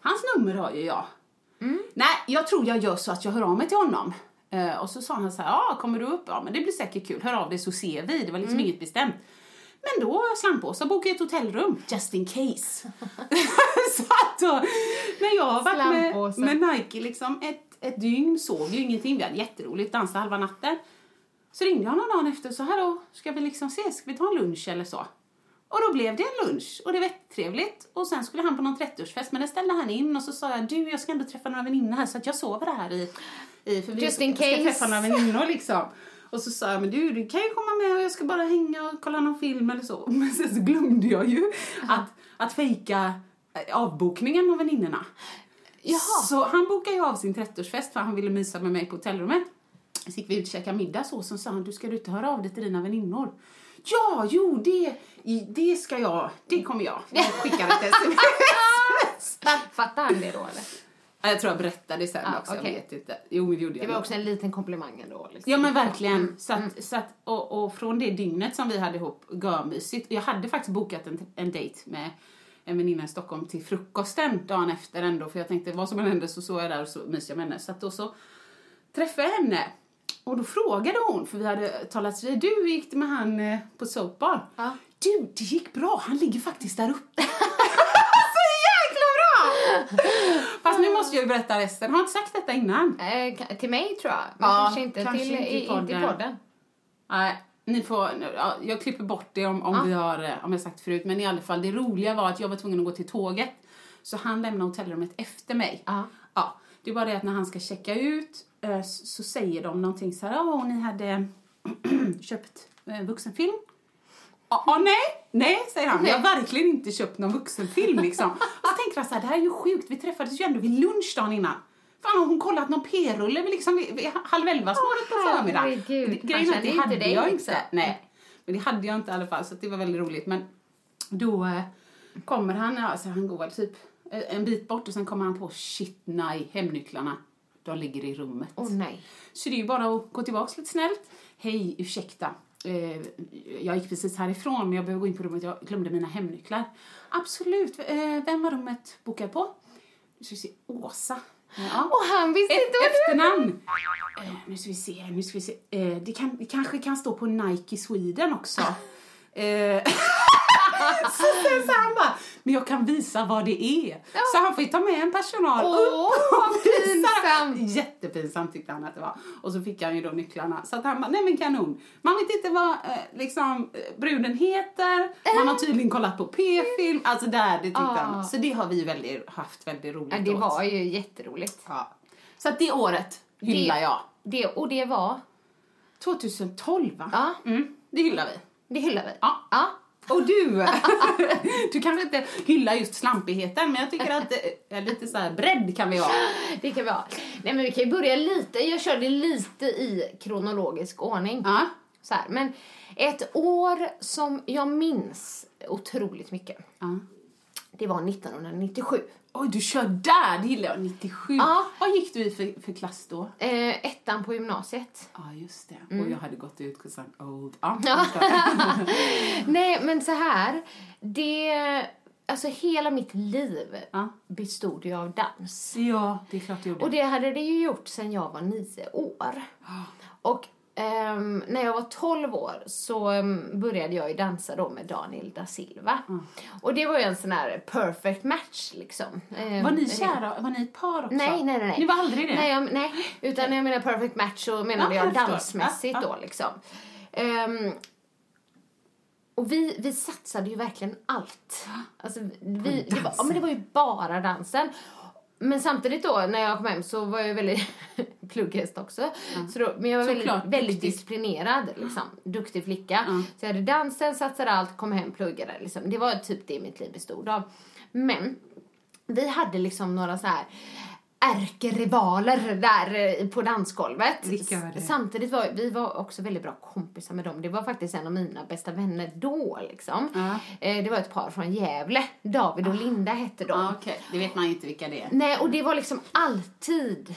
hans nummer har ju jag. Nej, jag tror jag gör så att jag hör av mig till honom. Eh, och så sa han så här, ja kommer du upp? Ja men det blir säkert kul, hör av dig så ser vi. Det var liksom inget bestämt. Men då slant jag på så bokade jag ett hotellrum, just in case. så att då, när jag har varit med, med Nike liksom ett, ett dygn, sov ju ingenting, vi hade jätteroligt, dansade halva natten. Så ringde jag någon dag efter och sa, hallå, ska vi liksom ses, ska vi ta en lunch eller så? Och då blev det en lunch och det var jättetrevligt. Och sen skulle han på någon 30-årsfest men den ställde han in och så sa jag, du jag ska ändå träffa några väninnor här så att jag sover här i, i för vi Just in ska case. träffa några väninnor liksom. Och så sa jag, men du, du kan ju komma med och jag ska bara hänga och kolla någon film eller så. Men sen så glömde jag ju att, att fejka eh, avbokningen av väninnorna. Jaha. Så han bokade ju av sin 30-årsfest för han ville mysa med mig på hotellrummet. Så gick vi ut och käkade middag så, så sa han, du ska du inte höra av dig till dina väninnor? Ja, jo, det, det ska jag, det kommer jag. Jag skickar ett sms. Fattar han det då eller? Ja, jag tror jag berättade sen Ja, också, okej. jag vet inte. Jo, det gjorde jag Det var också en liten komplimang ändå. Liksom. Ja men verkligen. Så att, så att, och, och från det dygnet som vi hade ihop, görmysigt. Jag hade faktiskt bokat en, en dejt med en väninna i Stockholm till frukosten dagen efter ändå. För jag tänkte vad som än hände så såg jag där och så myste jag med henne. Så att då så träffade jag henne. Och då frågade hon, för vi hade talats vid, du gick det med han eh, på Soap Bar? Ja. Du, det gick bra, han ligger faktiskt där uppe. så jäkla bra! För Fast nu måste jag ju berätta resten. Har jag inte sagt detta innan? Eh, till mig tror jag, men Ja, kanske inte kanske till inte i i, inte podden. podden. Nej, ni får, ja, jag klipper bort det om, om Ja. vi har, eh, om jag sagt förut. Men i alla fall, det roliga var att jag var tvungen att gå till tåget. Så han lämnade hotellrummet efter mig. Ja. Ja, det är bara det att när han ska checka ut eh, så säger de någonting så här, åh, ni hade köpt eh, vuxenfilm. Ja, ah, nej, nej, säger han. Jag har verkligen inte köpt någon vuxenfilm liksom. Så tänker jag så här, det här är ju sjukt, vi träffades ju ändå vid lunch dagen innan. Fan, har hon kollat någon p-rulle vid, liksom, vid, vid halv elva snåret på förmiddagen? Grejen är Han att det inte hade dig, jag liksom. inte. Nej, men det hade jag inte i alla fall, så det var väldigt roligt. Men då eh, kommer han, alltså han går väl typ eh, en bit bort och sen kommer han på, shit nej, hemnycklarna, de ligger i rummet. Åh nej. Så det är ju bara att gå tillbaka lite snällt. Hej, ursäkta. Eh, jag gick precis härifrån men jag behöver gå in på rummet. Jag glömde mina hemnycklar. Absolut. Eh, vem var rummet bokat på? Nu ska vi se. Åsa. Ja. Och han visste Ett inte vad det efternamn. Eh, nu ska vi se. Nu ska vi se. Eh, det, kan, det kanske kan stå på Nike Sweden också. så sen sa han bara, men jag kan visa vad det är. Så han ju ta med en personal Åh, upp och pinsamt. Jättepinsamt tyckte han att det var. Och så fick han ju då nycklarna. Så att han bara, nej men kanon. Man vet inte vad eh, liksom, eh, bruden heter. Man har tydligen kollat på p-film. Alltså där, det tyckte Ah. han. Så det har vi väldigt, haft väldigt roligt Ja, det åt. var ju jätteroligt. Ja. Så att det året hyllar Det- jag. Det, och det var, 2012 va? Ja. Mm, det hyllar vi. det hyllar vi. Ja. Ja. Och du, du kanske inte hyllar just slampigheten men jag tycker att eh, lite så här bredd kan vi ha. Det kan vi ha. Nej men vi kan ju börja lite, jag körde lite i kronologisk ordning. Ja. Så här. Men ett år som jag minns otroligt mycket, ja. det var 1997. Oj, du kör där! Det gillar jag. 97. Ja. Vad gick du i för, för klass då? Eh, ettan på gymnasiet. Ja, just det. Mm. Och jag hade gått ut I'm old. Ja, Nej men så här, det, alltså hela mitt liv Ja. bestod ju av dans. ja, det är klart du gjorde. Och det hade det ju gjort sedan jag var nio år. Och ehm, när jag var 12 år så ehm, började jag ju dansa då med Daniel da Silva. Och det var ju en sån här perfect match liksom. Ehm, Var ni kära? Var ni ett par också? Nej, nej, nej. Ni var aldrig det? Nej, jag, nej utan när jag menar perfect match så menade Ja, jag dansmässigt Ja, ja. då liksom. Och vi, vi satsade ju verkligen allt. Alltså, vi, det, var, ja, men det var ju bara dansen. Men samtidigt då när jag kom hem så var jag väldigt plugghäst också. Så då, men jag var väldigt, Såklart, väldigt duktig. disciplinerad, liksom. duktig flicka. Så jag hade dansen, satsade allt, kom hem, pluggade. Liksom. Det var typ det mitt liv bestod av. Men vi hade liksom några så här ärkerivaler där eh, på dansgolvet. Var Samtidigt var vi var också väldigt bra kompisar med dem. Det var faktiskt en av mina bästa vänner då liksom. Ja. Eh, Det var ett par från Gävle. David och Linda hette de. Ja, okej. Det vet man inte vilka det är. Nej, och det var liksom alltid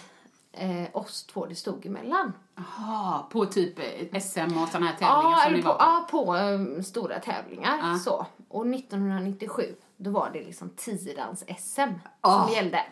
eh, oss två det stod emellan. Jaha, på typ eh, SM och sådana här tävlingar Ja, som ni var på? ja, på eh, stora tävlingar. Ja. Så. Och 1997, då var det liksom tiodans-SM Ah. som gällde.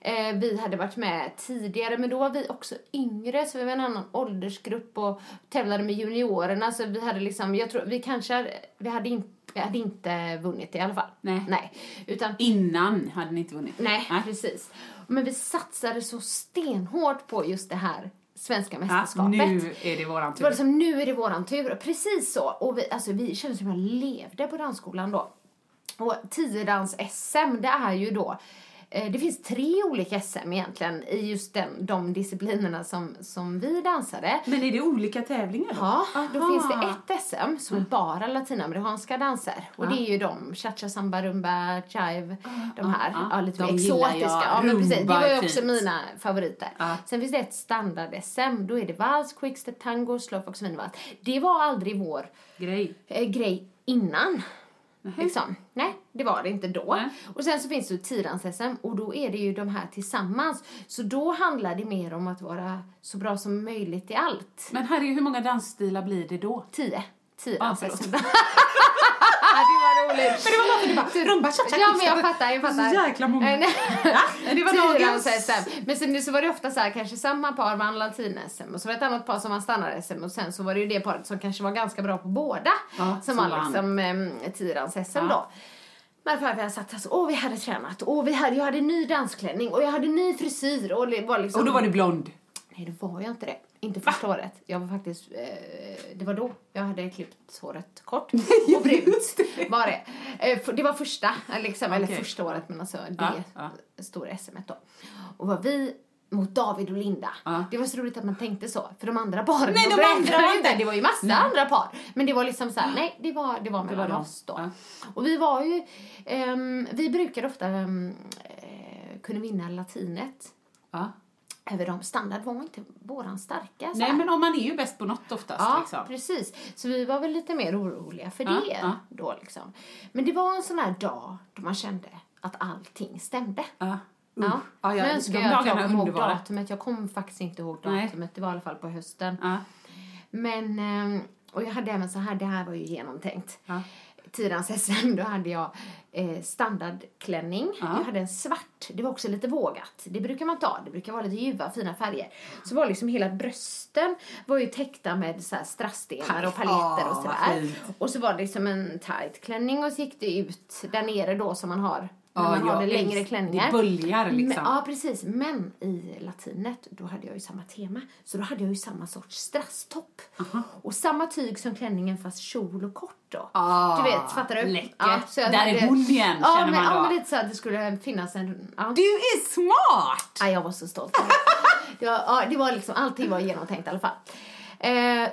Eh, vi hade varit med tidigare, men då var vi också yngre, så vi var en annan åldersgrupp och tävlade med juniorerna. Så vi hade liksom, jag tror, vi kanske, vi hade, in, vi hade inte vunnit i alla fall. Nej. Nej. Utan Innan hade ni inte vunnit? Nej, precis. Men vi satsade så stenhårt på just det här svenska Ja, mästerskapet. nu är det våran Det var tur. liksom, nu är det våran tur. Precis så. Och vi, alltså, vi kände som jag levde på dansskolan då. Och tiodans-SM, det är ju då det finns tre olika SM egentligen i just den, de disciplinerna som, som vi dansade. Men är det olika tävlingar då? Ja, då Aha. finns det ett SM som är bara latinamerikanska danser. Och det är ju de, cha-cha, samba, rumba, chive, de här. ja. Ja, lite De exotiska. Ja, men precis. Det var ju också fint. mina favoriter. Ja. Sen finns det ett standard-SM, då är det vals, quickstep, tango, slowfox, minivals. Det var aldrig vår Grej. eh, grej innan. Liksom. Nej, det var det inte då. Nej. Och sen så finns det ju tiodans-SM och då är det ju de här tillsammans. Så då handlar det mer om att vara så bra som möjligt i allt. Men herregud, hur många dansstilar blir det då? Tio. Dansar. förlåt. det var roligt. Men det var bara för du bara, rumba, cha-cha, Ja, men jag fattar, jag fattar. Så jäkla många. Eh, det var dagens. dans-SM. Men sen så var det ofta så här, kanske samma par vann latin-SM och så var det ett annat par som vann standard-SM och sen så var det ju det paret som kanske var ganska bra på båda Ja, som som vann liksom um, tiodans-SM Ja. då. Men för att vi hade sagt alltså, åh vi hade tränat och vi hade, jag hade ny dansklänning och jag hade ny frisyr och det var liksom... Och då var du blond. Nej, det var jag inte det. Inte första året. Jag var faktiskt, eh, det var då jag hade klippt håret kort och brunt. var det. Eh, det var första, liksom, eller Okej. första året, men alltså det Ja, ja. stora SM då. Och var vi mot David och Linda. Ja. Det var så roligt att man tänkte så, för de andra paren, Nej, de andra var inte- Det var ju massa andra par. Men det var liksom så här, nej, det var, det var mellan de. oss då. Ja. Och vi var ju, ehm, vi brukade ofta um, kunna vinna latinet Ja. över dem. Standard var inte våran starka. Nej, här. men om man är ju bäst på något oftast. Ja, liksom. precis. Så vi var väl lite mer oroliga för Ja, det då liksom. Men det var en sån här dag då man kände att allting stämde. Ja. Ja. Ja, ja, nu önskar jag att jag kom ihåg datumet. Jag kom faktiskt inte ihåg Nej. datumet. Det var i alla fall på hösten. Ja. Men, ehm, och jag hade även så här, det här var ju genomtänkt. Ja. Tidans SM, då hade jag eh, standardklänning. Ja. Jag hade en svart, det var också lite vågat. Det brukar man ta, det brukar vara lite ljuva, fina färger. Så var liksom hela brösten var ju täckta med så här strassstenar och paletter och Ah, sådär. Och så var det liksom en tight klänning och så gick det ut där nere då som man har när Ja, man har jag det längre älskar- klänningar. det böljar liksom. Men, ja, precis. Men i latinet, då hade jag ju samma tema. Så då hade jag ju samma sorts strasstopp. Och samma tyg som klänningen fast kjol och kort då. Ah, du vet, fattar du? läckert. jag Där är hon igen, ja, känner men, man då. Ja, men lite så att det skulle finnas en... Ja. Du är smart! Ja, jag var så stolt. det, var, ja, det var liksom, allting var genomtänkt i alla fall. Eh,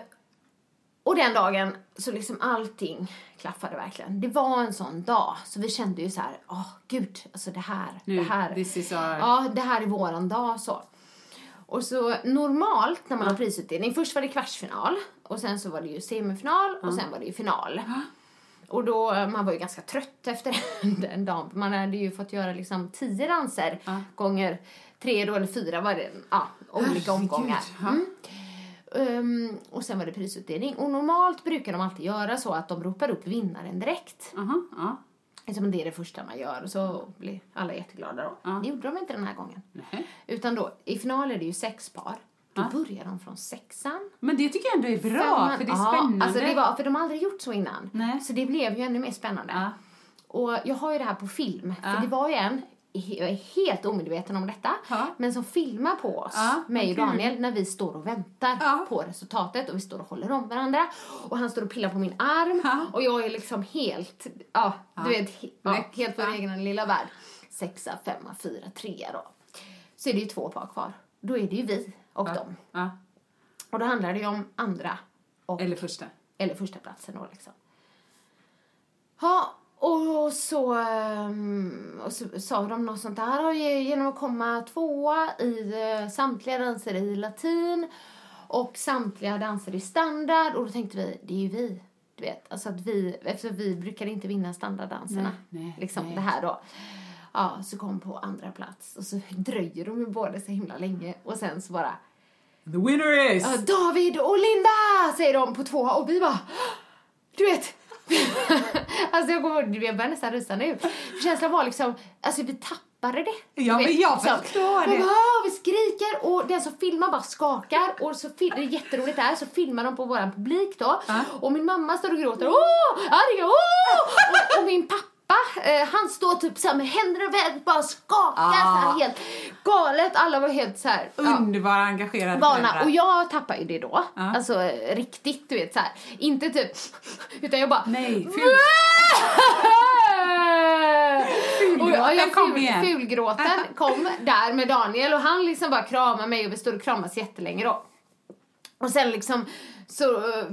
och den dagen så liksom allting klaffade verkligen. Det var en sån dag så vi kände ju så här, åh gud, alltså det här, Nu, det här. our- Ja, det här är våran dag så. Och så normalt när man har prisutdelning, först var det kvartsfinal och sen så var det ju semifinal och sen var det ju final. Och då, eh, man var ju ganska trött efter den dagen. Man hade ju fått göra liksom tio danser gånger tre då, eller fyra var det, ja, olika Herregud, omgångar. ja. Mm. Ehm, och sen var det prisutdelning. Och normalt brukar de alltid göra så att de ropar upp vinnaren direkt. Aha, ja. Liksom det är det första man gör och så blir alla jätteglada då. Ja. Det gjorde de inte den här gången. Nej. Utan då, i final är det ju sex par. Då börjar de från sexan. Men det tycker jag ändå är bra, femman- för det är ja, spännande. Alltså det var, för de har aldrig gjort så innan. Nej. Så det blev ju ännu mer spännande. Och jag har ju det här på film. För det var ju en, jag är helt omedveten om detta, Ja. men som filmar på oss, Ja, mig och. Daniel, när vi står och väntar Ja. på resultatet och vi står och håller om varandra. Och han står och pillar på min arm Ja. och jag är liksom helt, ja, du vet, helt vår Ja. egen lilla värld. Sexa, femma, fyra, trea då. Så är det ju två par kvar. Då är det ju vi och dem. Och då handlar det ju om andra och Eller första. eller första platsen då liksom. Ja, och så, ehm, och så sa de något sånt där genom att komma tvåa i eh, samtliga danser i latin och samtliga danser i standard och då tänkte vi, det är ju vi. Du vet, alltså att vi, eftersom vi brukar inte vinna standarddanserna. Nej, nej, liksom nej. det här då. Ja, så kom på andra plats och så dröjer de ju båda så himla länge och sen så bara The winner is... David och Linda säger de på två och vi bara, du vet. alltså jag, går, jag börjar nästan rysa nu. Känslan var liksom, alltså vi tappade det. Ja, men jag liksom. förstår det. bara, "Ah", vi skriker och den som filmar bara skakar och så det är jätteroligt där så filmar de på våran publik då. Och min mamma står och gråter, åh, Arga, åh! Och, och min pappa Eh, han står typ så med händerna i vädret bara skakar Ah. så här helt galet. Alla var helt så här. ja Underbara, engagerade vana. föräldrar. Och jag tappar ju det då. Ja. Alltså riktigt, du vet så här. Inte typ, utan jag bara... Nej, ful. och ja, jag kom ful, igen. fulgråten kom där med Daniel och han liksom bara kramar mig och vi står och kramas jättelänge då. Och sen liksom, så,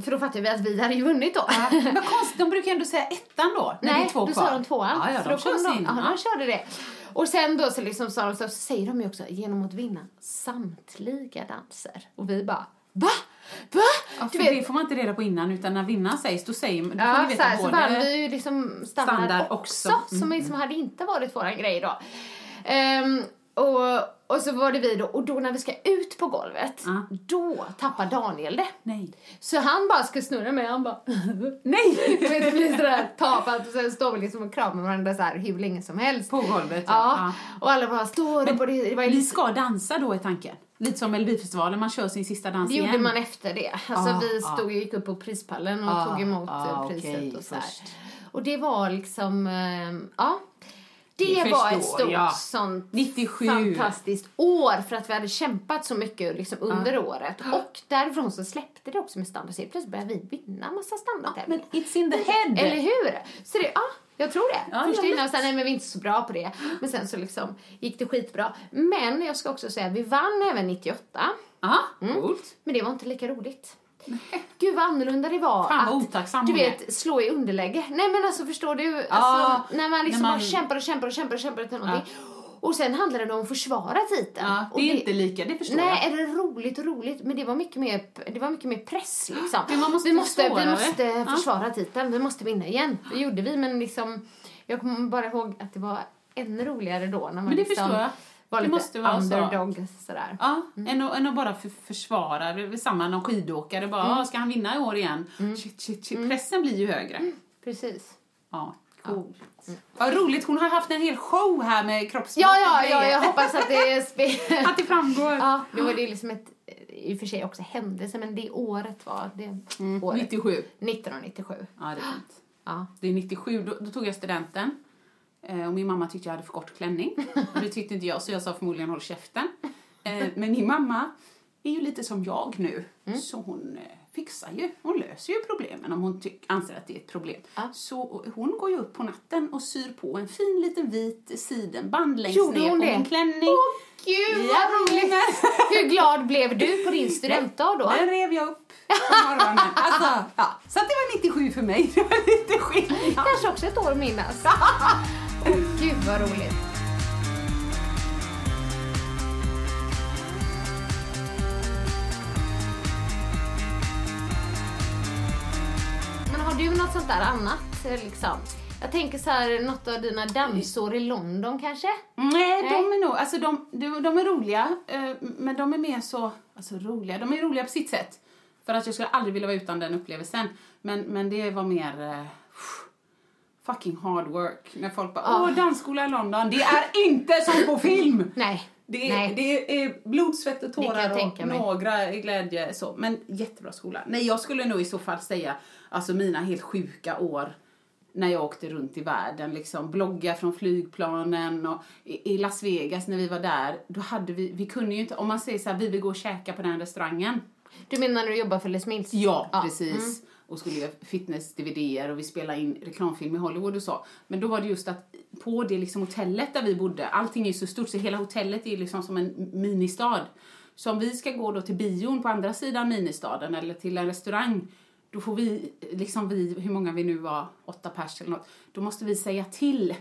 för då fattade vi att vi hade ju vunnit då. Ja, Men konstigt, de brukar ändå säga ettan då, när Nej, två då sa de tvåan. Ja, ja, Så de sin. Ja, de körde det. Och sen då så liksom sa de så, så säger de ju också genom att vinna samtliga danser. Och vi bara, va? Va? Ja, för vet- det får man inte reda på innan, utan när vinnaren sägs, då säger då får Ja, ni så, så vann vi ju liksom standard, standard också, också. Mm, som liksom hade inte varit våran grej då. Ehm, och, och så var det vi då, och då när vi ska ut på golvet, Ja. då tappar Daniel det. Nej. Så han bara ska snurra mig, han bara Nej! Vet, det blir sådär tapat och sen står vi liksom och kramar varandra så här hur länge som helst. På golvet, ja. Ja, och alla bara står och det, det var Ni ska dansa då är tanken. Lite som Melodifestivalen, man kör sin sista dans det igen. gjorde man efter det. Alltså Ah, vi ah. stod och gick upp på prispallen och Ah, tog emot ah, priset och så. Och det var liksom, eh, ja. Det, Det var ett stort jag. sånt 97. fantastiskt år för att vi hade kämpat så mycket liksom under året. Och därifrån så släppte det också med standard. Så plötsligt började vi vinna massa standardtävlingar. Men it's in the head. Eller hur? Så det, ja, jag tror det. Ja, Först ja, innan här, nej men vi är inte så bra på det. Men sen så liksom gick det skitbra. Men jag ska också säga, vi vann även 98. Aha, Mm. coolt. Men det var inte lika roligt. Gud vad annorlunda det var Fan, att, otacksam du vet, slå i underläge. Nej men alltså förstår du? Ja, Alltså, när man liksom när man- bara kämpar och kämpar och kämpar och kämpar till någonting. Och sen handlar det om att försvara titeln. Ja, det är inte lika, det förstår Nej, jag. är det roligt och roligt, men det var mycket mer, det var mycket mer press liksom. Men man måste vi måste, vi försvara måste det. Ja. försvara titeln, vi måste vinna igen. Det gjorde vi, men liksom, jag kommer bara ihåg att det var ännu roligare då när man Men det liksom förstår jag. Var Det lite måste vara så. underdog sådär. Ja, än, att, än att bara för, försvara, det är samma någon skidåkare bara, Mm. "Ah, ska han vinna i år igen? Shit, shit, shit. Pressen blir ju högre. Precis. Ja, coolt. Vad roligt, hon har haft en hel show här med kroppsspråk Ja, ja, ja, jag hoppas att det är spe- Att det framgår. Ja, det var det liksom ett, i och för sig också händelse, men det året var det året. 97. 1997. Ja, det är fint. Ja. Det är 97, då, då tog jag studenten. Eh, och min mamma tyckte jag hade för kort klänning. Och det tyckte inte jag, så jag sa förmodligen håll käften. Eh, men min mamma är ju lite som jag nu. Så hon eh, fixar ju, hon löser ju problemen om hon tyck, anser att det är ett problem. Ja. Så hon går ju upp på natten och syr på en fin liten vit sidenband längst Gjorde ner på det? min klänning. Åh, gud vad roligt! Hur glad blev du på din studentdag då? Den rev jag upp på morgonen. Alltså, ja. Så det var 97 för mig. Det var lite skillnad. Kanske också ett år att minnas. Gud vad roligt. Men har du något sånt där annat liksom? Jag tänker så här, något av dina dansår i London kanske? Nej, de är nog, alltså de, de, de är roliga, eh, men de är mer så, alltså roliga, de är roliga på sitt sätt. För att jag skulle aldrig vilja vara utan den upplevelsen. Men, men det var mer eh, fucking hard work. När folk bara, åh, dansskola i London, det är inte som på film! Nej. Det är, Nej. det är blod, svett och tårar och några i glädje. Så. Men jättebra skola. Nej, jag skulle nog i så fall säga alltså mina helt sjuka år när jag åkte runt i världen. Liksom, blogga från flygplanen och i, i Las Vegas när vi var där. Då hade vi, vi kunde ju inte, om man säger så här, vi vill gå och käka på den restaurangen. Du menar när du jobbar för Les Mills? Ja, Ja, precis. Och skulle göra fitness-dvd och vi spelade in reklamfilm i Hollywood och så. Men då var det just att på det liksom hotellet där vi bodde, allting är ju så stort så hela hotellet är liksom som en ministad. Så om vi ska gå då till bion på andra sidan ministaden eller till en restaurang då får vi, liksom vi, hur många vi nu var, åtta pers eller något, då måste vi säga till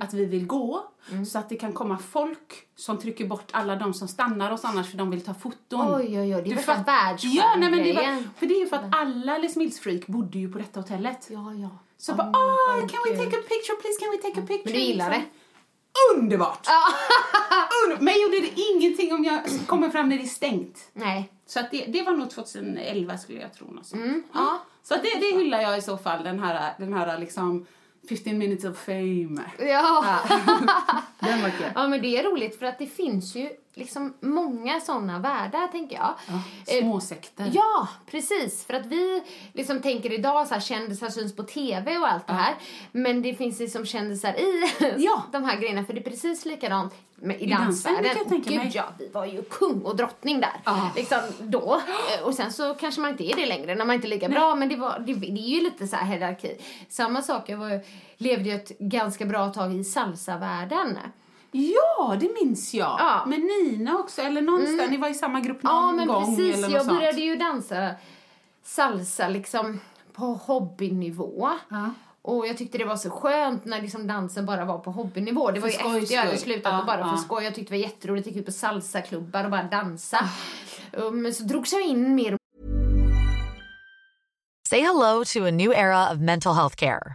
att vi vill gå så att det kan komma folk som trycker bort alla de som stannar oss annars för de vill ta foton. Oj, oj, oj, det är värsta fatt- världsstjärngrejen. Ja, nej, men det var, för det är ju för att alla Les Mills-freak bodde ju på detta hotellet. Ja, ja. Så Åh, bara, vad can we take a picture please, can we take a picture? Men du gillar Liksom. det? Underbart! Under- Men gjorde det ingenting om jag kommer fram när det är stängt. Nej. Så att det, det var nog 2011 skulle jag tro. Mm, ja. Så att det, det hyllar jag i så fall, den här, den här liksom 15 minutes of fame. Ja. Den var kul. ja, men det är roligt för att det finns ju liksom många såna världar, tänker jag. Eh, Småsekter. Ja, precis. För att vi liksom tänker idag så här kändisar syns på TV och allt det här. Men det finns liksom kändisar i Ja. de här grejerna. För det är precis likadant i, I dansen, dansvärlden. jag tänka Gud mig. ja, vi var ju kung och drottning där. Ja. Liksom då. Eh, Och sen så kanske man inte är det längre när man inte är lika bra. Men det, var, det, det är ju lite så här hierarki. Samma sak, jag var, levde ju ett ganska bra tag i salsavärlden. Ja, det minns jag. Ja. Med Nina också, eller någonstans. Ni var i samma grupp någon Ja, men gång precis. eller något Jag sånt. började ju dansa salsa liksom på hobbynivå. Ja. Och jag tyckte det var så skönt när liksom dansen bara var på hobbynivå. Det var ju För skojs efter jag hade slutat Ja, och bara för ja. skoj. Jag tyckte det var jätteroligt. Jag gick ut på salsaklubbar och bara dansa. Um, Men så drogs jag in mer Say hello to a new era of mental health care.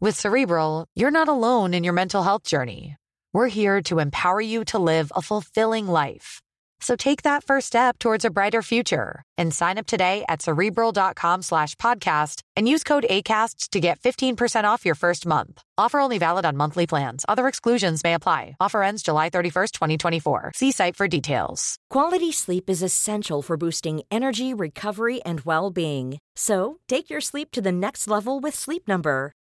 With Cerebral, you're not alone in your mental health journey. We're here to empower you to live a fulfilling life. So take that first step towards a brighter future and sign up today at cerebral.com slash podcast and use code ACAST to get 15% off your first month. Offer only valid on monthly plans. Other exclusions may apply. Offer ends July 31st, 2024. See site for details. Quality sleep is essential for boosting energy, recovery, and well being. So, take your sleep to the next level with Sleep Number.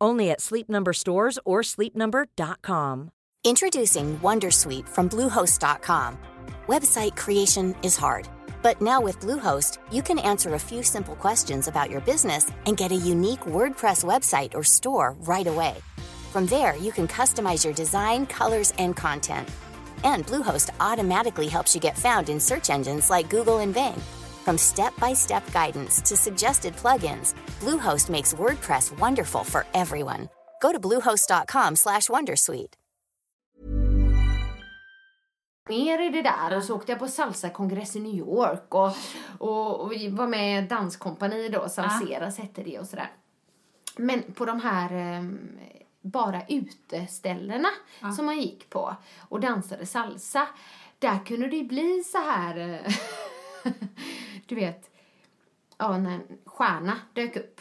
Only at Sleep Number stores or sleepnumber.com. Introducing Wondersuite from Bluehost.com. Website creation is hard, but now with Bluehost, you can answer a few simple questions about your business and get a unique WordPress website or store right away. From there, you can customize your design, colors, and content. And Bluehost automatically helps you get found in search engines like Google and Bing. From step-by-step guidance to suggested plugins, Bluehost makes WordPress wonderful for everyone. Go to bluehost.com/wondersuite. mer i det där och så åkte jag på salsakongress i New York och, och, och var med i danskompani då, Salseras hette det och sådär. Men på de här ehm, bara uteställena som man gick på och dansade salsa, där kunde det bli så här, eh, du vet, ja, när en stjärna dök upp.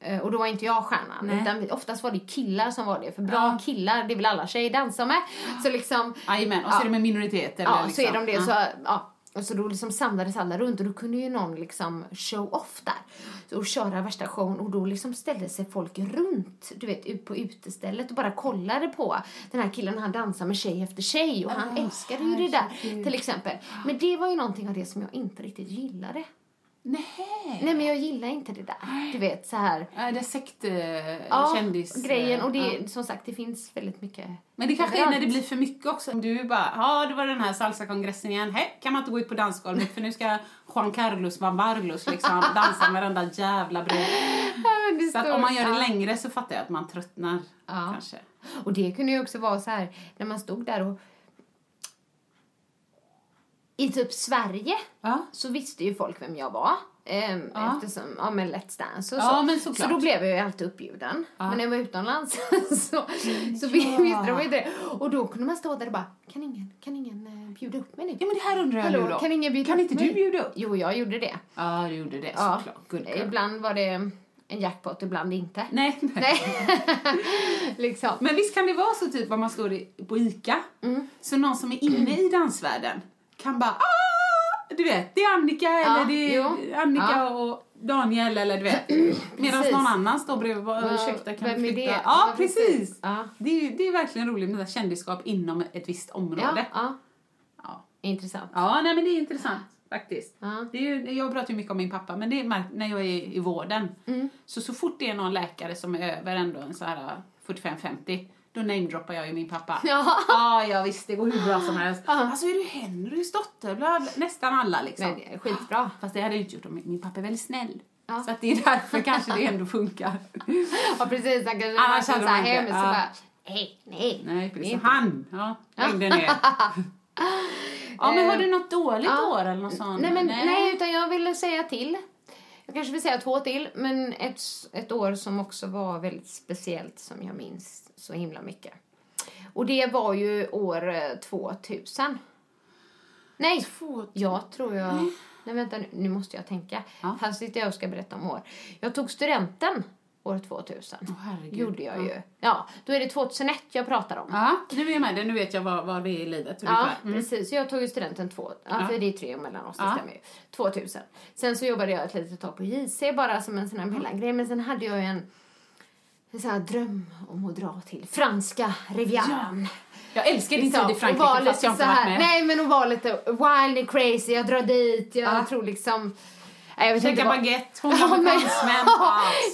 Eh, Och då var inte jag stjärnan, Nej. utan oftast var det killar som var det. För bra Ja. killar, det vill alla tjejer dansa med. Så liksom, Jajamän, och så Ja. är det med minoriteter. Ja, eller så är de liksom. det. Ja. Så, ja. Och så då liksom samlades alla runt och då kunde ju någon liksom show off där. Och köra värsta showen och då liksom ställde sig folk runt, du vet, ut på utestället och bara kollade på den här killen han dansar med tjej efter tjej och han älskade ju det där till exempel. Men det var ju någonting av det som jag inte riktigt gillade. Nej. Nej men jag gillar inte det där. Du vet så här. Ja, det är sekt, eh, Ja, kändis... grejen och det, ja. som sagt det finns väldigt mycket. Men det kanske är när det blir för mycket också. Om Du bara, ja det var den här salsakongressen igen. Hej, kan man inte gå ut på dansgolvet för nu ska Juan Carlos Bambarlos liksom dansa med den där jävla bruden. det Så att om man gör det ja. längre så fattar jag att man tröttnar Ja. kanske. Och det kunde ju också vara så här när man stod där och i typ Sverige Ja. så visste ju folk vem jag var. Ehm, Ja. Eftersom, ja men Let's Dance och Ja, så. men så såklart. då blev jag ju alltid uppbjuden. Ja. Men när jag var utomlands så, så visste de inte det. Och då kunde man stå där och bara, kan ingen, kan ingen eh, bjuda upp mig nu? Ja men det här undrar jag nu då. kan ingen bjuda kan upp inte mig? du bjuda upp? Jo, jag gjorde det. Ja, du gjorde det Ja. såklart. Good girl. Ibland var det en jackpot, ibland inte. Nej, nej. Liksom. Men visst kan det vara så typ om man står i, på ICA, Mm. så någon som är inne i dansvärlden kan bara ah! Du vet, det är Annika eller det är. Annika och Daniel eller du vet. Medan någon annan står bredvid och bara ursäkta kan vem vi flytta? det? Ja, precis. Det, är, ju- det är verkligen roligt med kändisskap inom ett visst område. ja. Ja, Intressant. ja nej men det är intressant faktiskt. Ja. Det är ju, jag pratar ju mycket om min pappa, men det är när jag är i vården. Mm. Så så fort det är någon läkare som är över ändå en så här 45-50, då namedroppar jag ju min pappa. Ja. ah, ja visst, det går hur bra som helst. Alltså är du Henrys dotter? Bla, bla. Nästan alla liksom. Men det är skitbra. Fast det hade jag inte gjort om min, pappa är väldigt snäll. Ja. Så att det är därför kanske det ändå funkar. Ja precis, han kanske Annars hade så man hem så ja. bara, nej, nej. Nej, precis. Han, ja, längde ner. ja, men har du något dåligt Ja. år eller något sånt? Nej, men, nej. utan jag ville säga till. Jag kanske vill säga två till, men ett, ett år som också var väldigt speciellt som jag minns så himla mycket. Och det var ju år eh, 2000. Nej, Två- jag tror jag... Nej, vänta nu, nu måste jag tänka. Ja. Här sitter jag ska berätta om år. Jag tog studenten år 2000. Åh, herregud. gjorde jag Ja. ju. Ja, då är det 2001 jag pratar om. Ja, nu är jag med dig. Nu vet jag vad, vad det är i livet Ja. Mm. precis. Jag tog ju studenten två, ja, Ja. för det är tre år mellan oss, det Ja. stämmer ju. 2000. Sen så jobbade jag ett litet tag på JC bara som en sån här mellangrej. Men sen hade jag ju en, en sån här dröm om att dra till franska rivieran. Jag älskar din Liksom, tid i och Frankrike var fast jag inte varit med. Nej, men att vara lite wild and crazy. Jag drar dit, jag Ja. tror liksom... Nej, jag vet Käka vad- baguette, hon Ja, men-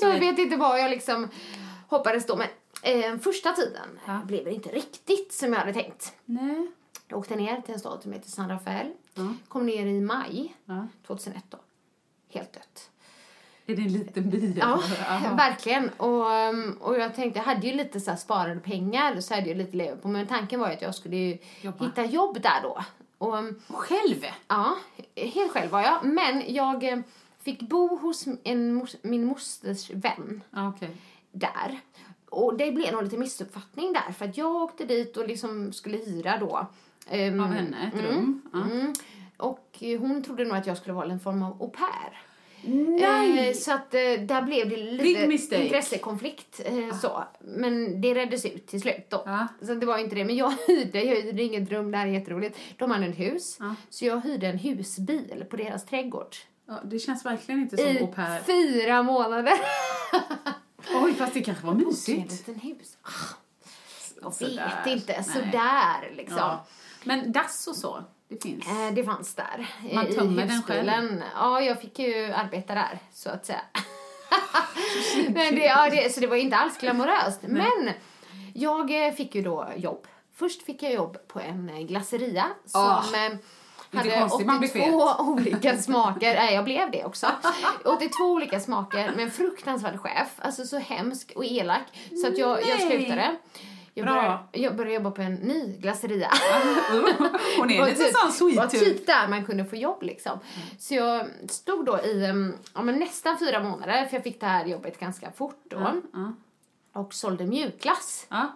jag vet inte vad jag liksom hoppades då. Men Eh, första tiden Ja. blev det inte riktigt som jag hade tänkt. Nej. Jag åkte ner till en stad som heter San Rafael. Ja. Kom ner i maj Ja. 2001 då. Helt dött. Är det en liten by? Ja, verkligen. Och, um, och jag tänkte, jag hade ju lite så sparade pengar så hade jag lite leva på. Men tanken var att jag skulle hitta jobb där då. Och Själv? ja, helt själv var jag. Men jag eh, fick bo hos en, min mosters vän okej. där. Och det blev nog lite missuppfattning där för att jag åkte dit och liksom skulle hyra då. um, Av henne, ett rum? Ja. Mm. Och hon trodde nog att jag skulle vara en form av au pair. Nej! Eh, så att eh, där blev det lite intressekonflikt. Eh, så. Men det reddes ut till slut då. Ja. Så det var inte det. Men jag hyrde, jag hyrde inget rum, det här är jätteroligt. De hade ett hus. Ja. Så jag hyrde en husbil på deras trädgård. Ja, det känns verkligen inte som I au pair. fyra månader. Oj, fast det kanske var en mysigt. liten hus. Ah, Jag Sådär. vet inte. Nej. Sådär liksom. Ja. Men dass och så, det finns? Eh, Det fanns där. Man i tömmer den husbilen. Ja, jag fick ju arbeta där, så att säga. Men det, ja, det, så det var inte alls glamoröst. Men jag eh, fick ju då jobb. Först fick jag jobb på en eh, glasseria som eh, hade konstigt, man blir 82 olika smaker. Nej, jag blev det också. 82 olika smaker med en fruktansvärd chef. Alltså så hemsk och elak. Så att jag, jag slutade. Jag började, jag började jobba på en ny glasseria. Hon är var lite typ- sån var sweet tooth. typ där man kunde få jobb liksom. Så jag stod då i um, ja, nästan fyra månader, för jag fick det här jobbet ganska fort då. Ja. Och sålde mjukglass. Ja.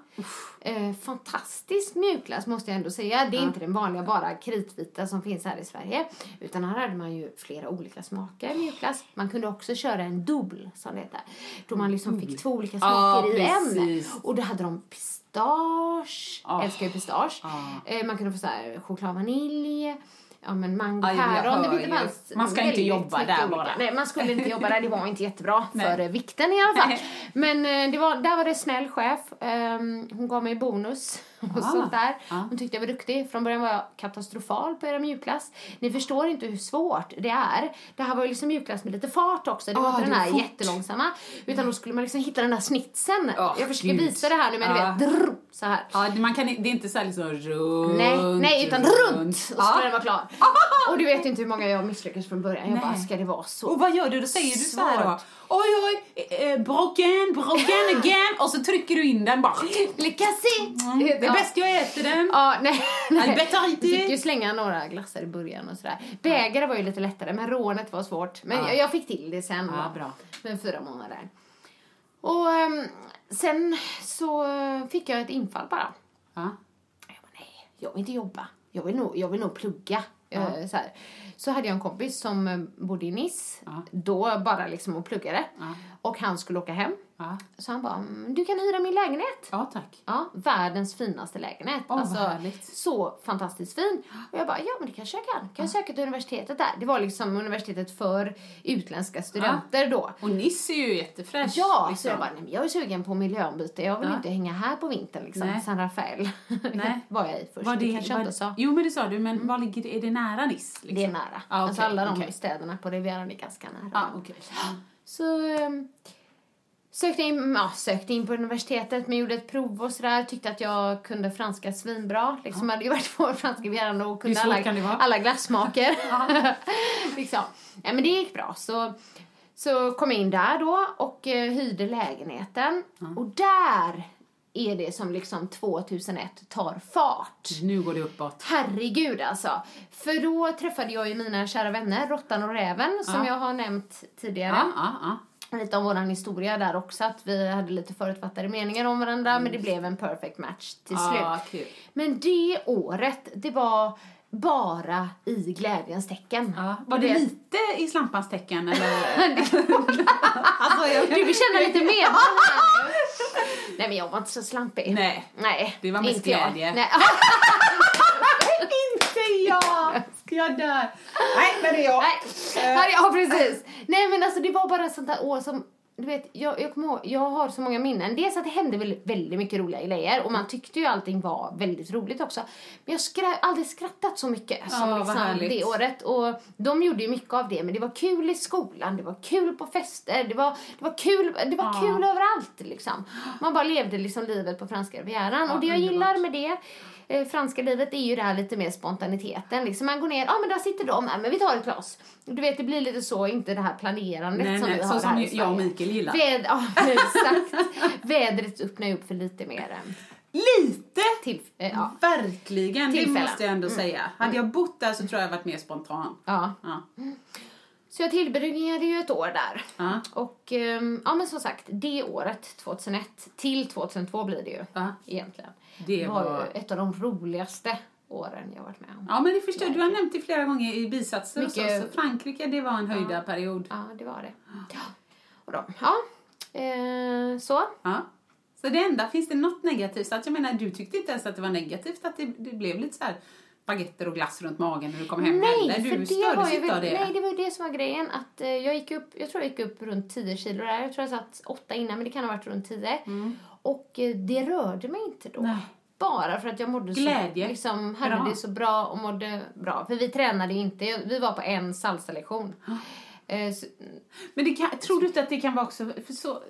Eh, fantastisk mjukglass måste jag ändå säga. Det är inte den vanliga bara kritvita som finns här i Sverige. Utan här hade man ju flera olika smaker mjukglass. Man kunde också köra en dubbel som det heter. Då man liksom fick två olika smaker i en. Och då hade de pistage. Ah. Älskar ju pistage. Ah. Eh, man kunde få så här choklad vanilj. Ja men mango, Aj, päron. Det ju. fanns Man ska inte jobba där olika. bara. Nej man skulle inte jobba där. Det var inte jättebra Nej. för eh, vikten i alla fall. Nej. Men eh, det var, där var det snäll chef. Ehm, hon gav mig bonus och Ah. sånt där. Ah. Hon tyckte jag var duktig. Från början var jag katastrofal på era mjukglass. Ni förstår inte hur svårt det är. Det här var ju liksom mjukglass med lite fart också. Det var Ah, inte den här fort. jättelångsamma. Utan då skulle man liksom hitta den där snitsen. Ah, jag försöker gud. visa det här nu men du Ah. vet, drr, så här. Ja, man kan, det är inte så här liksom runt, Nej, nej, utan runt! Och så Ja. skulle den vara klar. Och du vet inte hur många jag misslyckades från början. Jag Nej. bara, ska det vara så? Och vad gör du? Då säger du så här då. Oj, oj, eh, broken, broken again. Och så trycker du in den bara. Lycka se! Det är bäst jag äter den. Ja, nej. nej. Jag fick ju slänga några glassar i början och sådär. Bägare var ju lite lättare, men rånet var svårt. Men Ja. jag, fick till det sen Ja, bra. Med fyra månader. Och ehm, sen så fick jag ett infall bara. Ja. Jag bara, nej, jag vill inte jobba. Jag vill nog, jag vill nog plugga. Eh, Så, här. så hade jag en kompis som bodde i Nice, Ja. då bara liksom och pluggade. Ja. Och han skulle åka hem. Ja. Så han bara, "Mm, du kan hyra min lägenhet. ja, tack. Ja, världens finaste lägenhet. Vad alltså, så fantastiskt fin. Och jag bara, ja men det kanske jag kan. Kan jag söka till universitetet där? Det var liksom universitetet för utländska studenter då. Och Nice är ju jättefräsch. Ja, så liksom. jag bara, nej, men jag är sugen på miljöombyte. Jag vill inte hänga här på vintern liksom. Nej. San Rafael var jag i först. Var det, det, var, inte sa. Jo, men det sa du. Men var ligger det? Är det nära Nice? Liksom? Det är nära. Ah, Alltså okej, alla de okej. städerna på Rivieran är ganska nära. Ja, okej. Så ehm, sökte, in, ja, sökte in på universitetet men gjorde ett prov och sådär. Tyckte att jag kunde franska svinbra. Liksom hade ju varit på franska Rivieran och kunde alla, kan alla glassmaker. liksom. ja, men det gick bra. Så, så kom jag in där då och eh, hyrde lägenheten. Och där är det som liksom 2001 tar fart. Nu går det uppåt. Herregud alltså. För då träffade jag ju mina kära vänner, Råttan och Räven, som Ja. jag har nämnt tidigare. Ja, ja, ja. Lite om våran historia där också, att vi hade lite förutfattade meningar om varandra, men det blev en perfect match till Ja, slut. kul. Men det året, det var bara i glädjens tecken. Ja. Var Du det vet. lite i slampans tecken eller? alltså, jag... Du vill känna lite mer. Nej men jag var inte så slampig. Nej. Nej. Det var mest inte jag. glädje. Nej. inte jag! Jag dör. Nej, men det är jag. Nej, ja, ja precis. Nej men alltså det var bara sånt där år som du vet, jag, jag ihåg, jag har så många minnen. Dels att det hände väldigt, väldigt mycket roliga grejer och man tyckte ju allting var väldigt roligt också. Men jag har aldrig skrattat så mycket som vad liksom det året. Och de gjorde ju mycket av det, men det var kul i skolan, det var kul på fester, det var, det var kul, det var kul överallt liksom. Man bara levde liksom livet på franska rivieran. och det jag underbart. gillar med det eh, franska livet är ju det här lite mer spontaniteten. Liksom man går ner, ja ah, men där sitter de, ja, men vi tar ett glas. Du vet det blir lite så, inte det här planerandet Nej, som nej, vi så har som här i jag och. Mikael gillar. Väd, ja, exakt. Vädret öppnar ju upp för lite mer eh, Lite! till, eh, ja. Verkligen, det Tillfällen. måste jag ändå säga. Hade jag bott där så tror jag jag varit mer spontan. ja. Ja. Så jag tillbringade ju ett år där. Ja. Och ehm, ja men som sagt, det året 2001 till 2002 blir det ju Ja. egentligen. Det var, var- ju ett av de roligaste åren jag varit med om. Ja men det förstår jag. du har nämnt det flera gånger i bisatser och så, Mycket- så Frankrike det var en höjda period. Ja, det var det. Ja. Och då, ja. Eh, så. Ja. Så det enda, finns det något negativt? Så att jag menar, du tyckte inte ens att det var negativt att det, det blev lite så här baguetter och glass runt magen när du kom hem Nej, heller. Du stördes inte av det. Nej, det var ju det som var grejen. Att eh, jag gick upp, jag tror jag gick upp runt 10 kilo där. Jag tror jag satt 8 innan, men det kan ha varit runt 10. Och eh, det rörde mig inte då. Mm. Nej. Bara för att jag mådde Glädje. så, liksom, hade Bra. det så bra och mådde bra. För vi tränade ju inte, vi var på en salsa-lektion. Eh, så, Men det kan, tror du inte att det kan vara också, för så,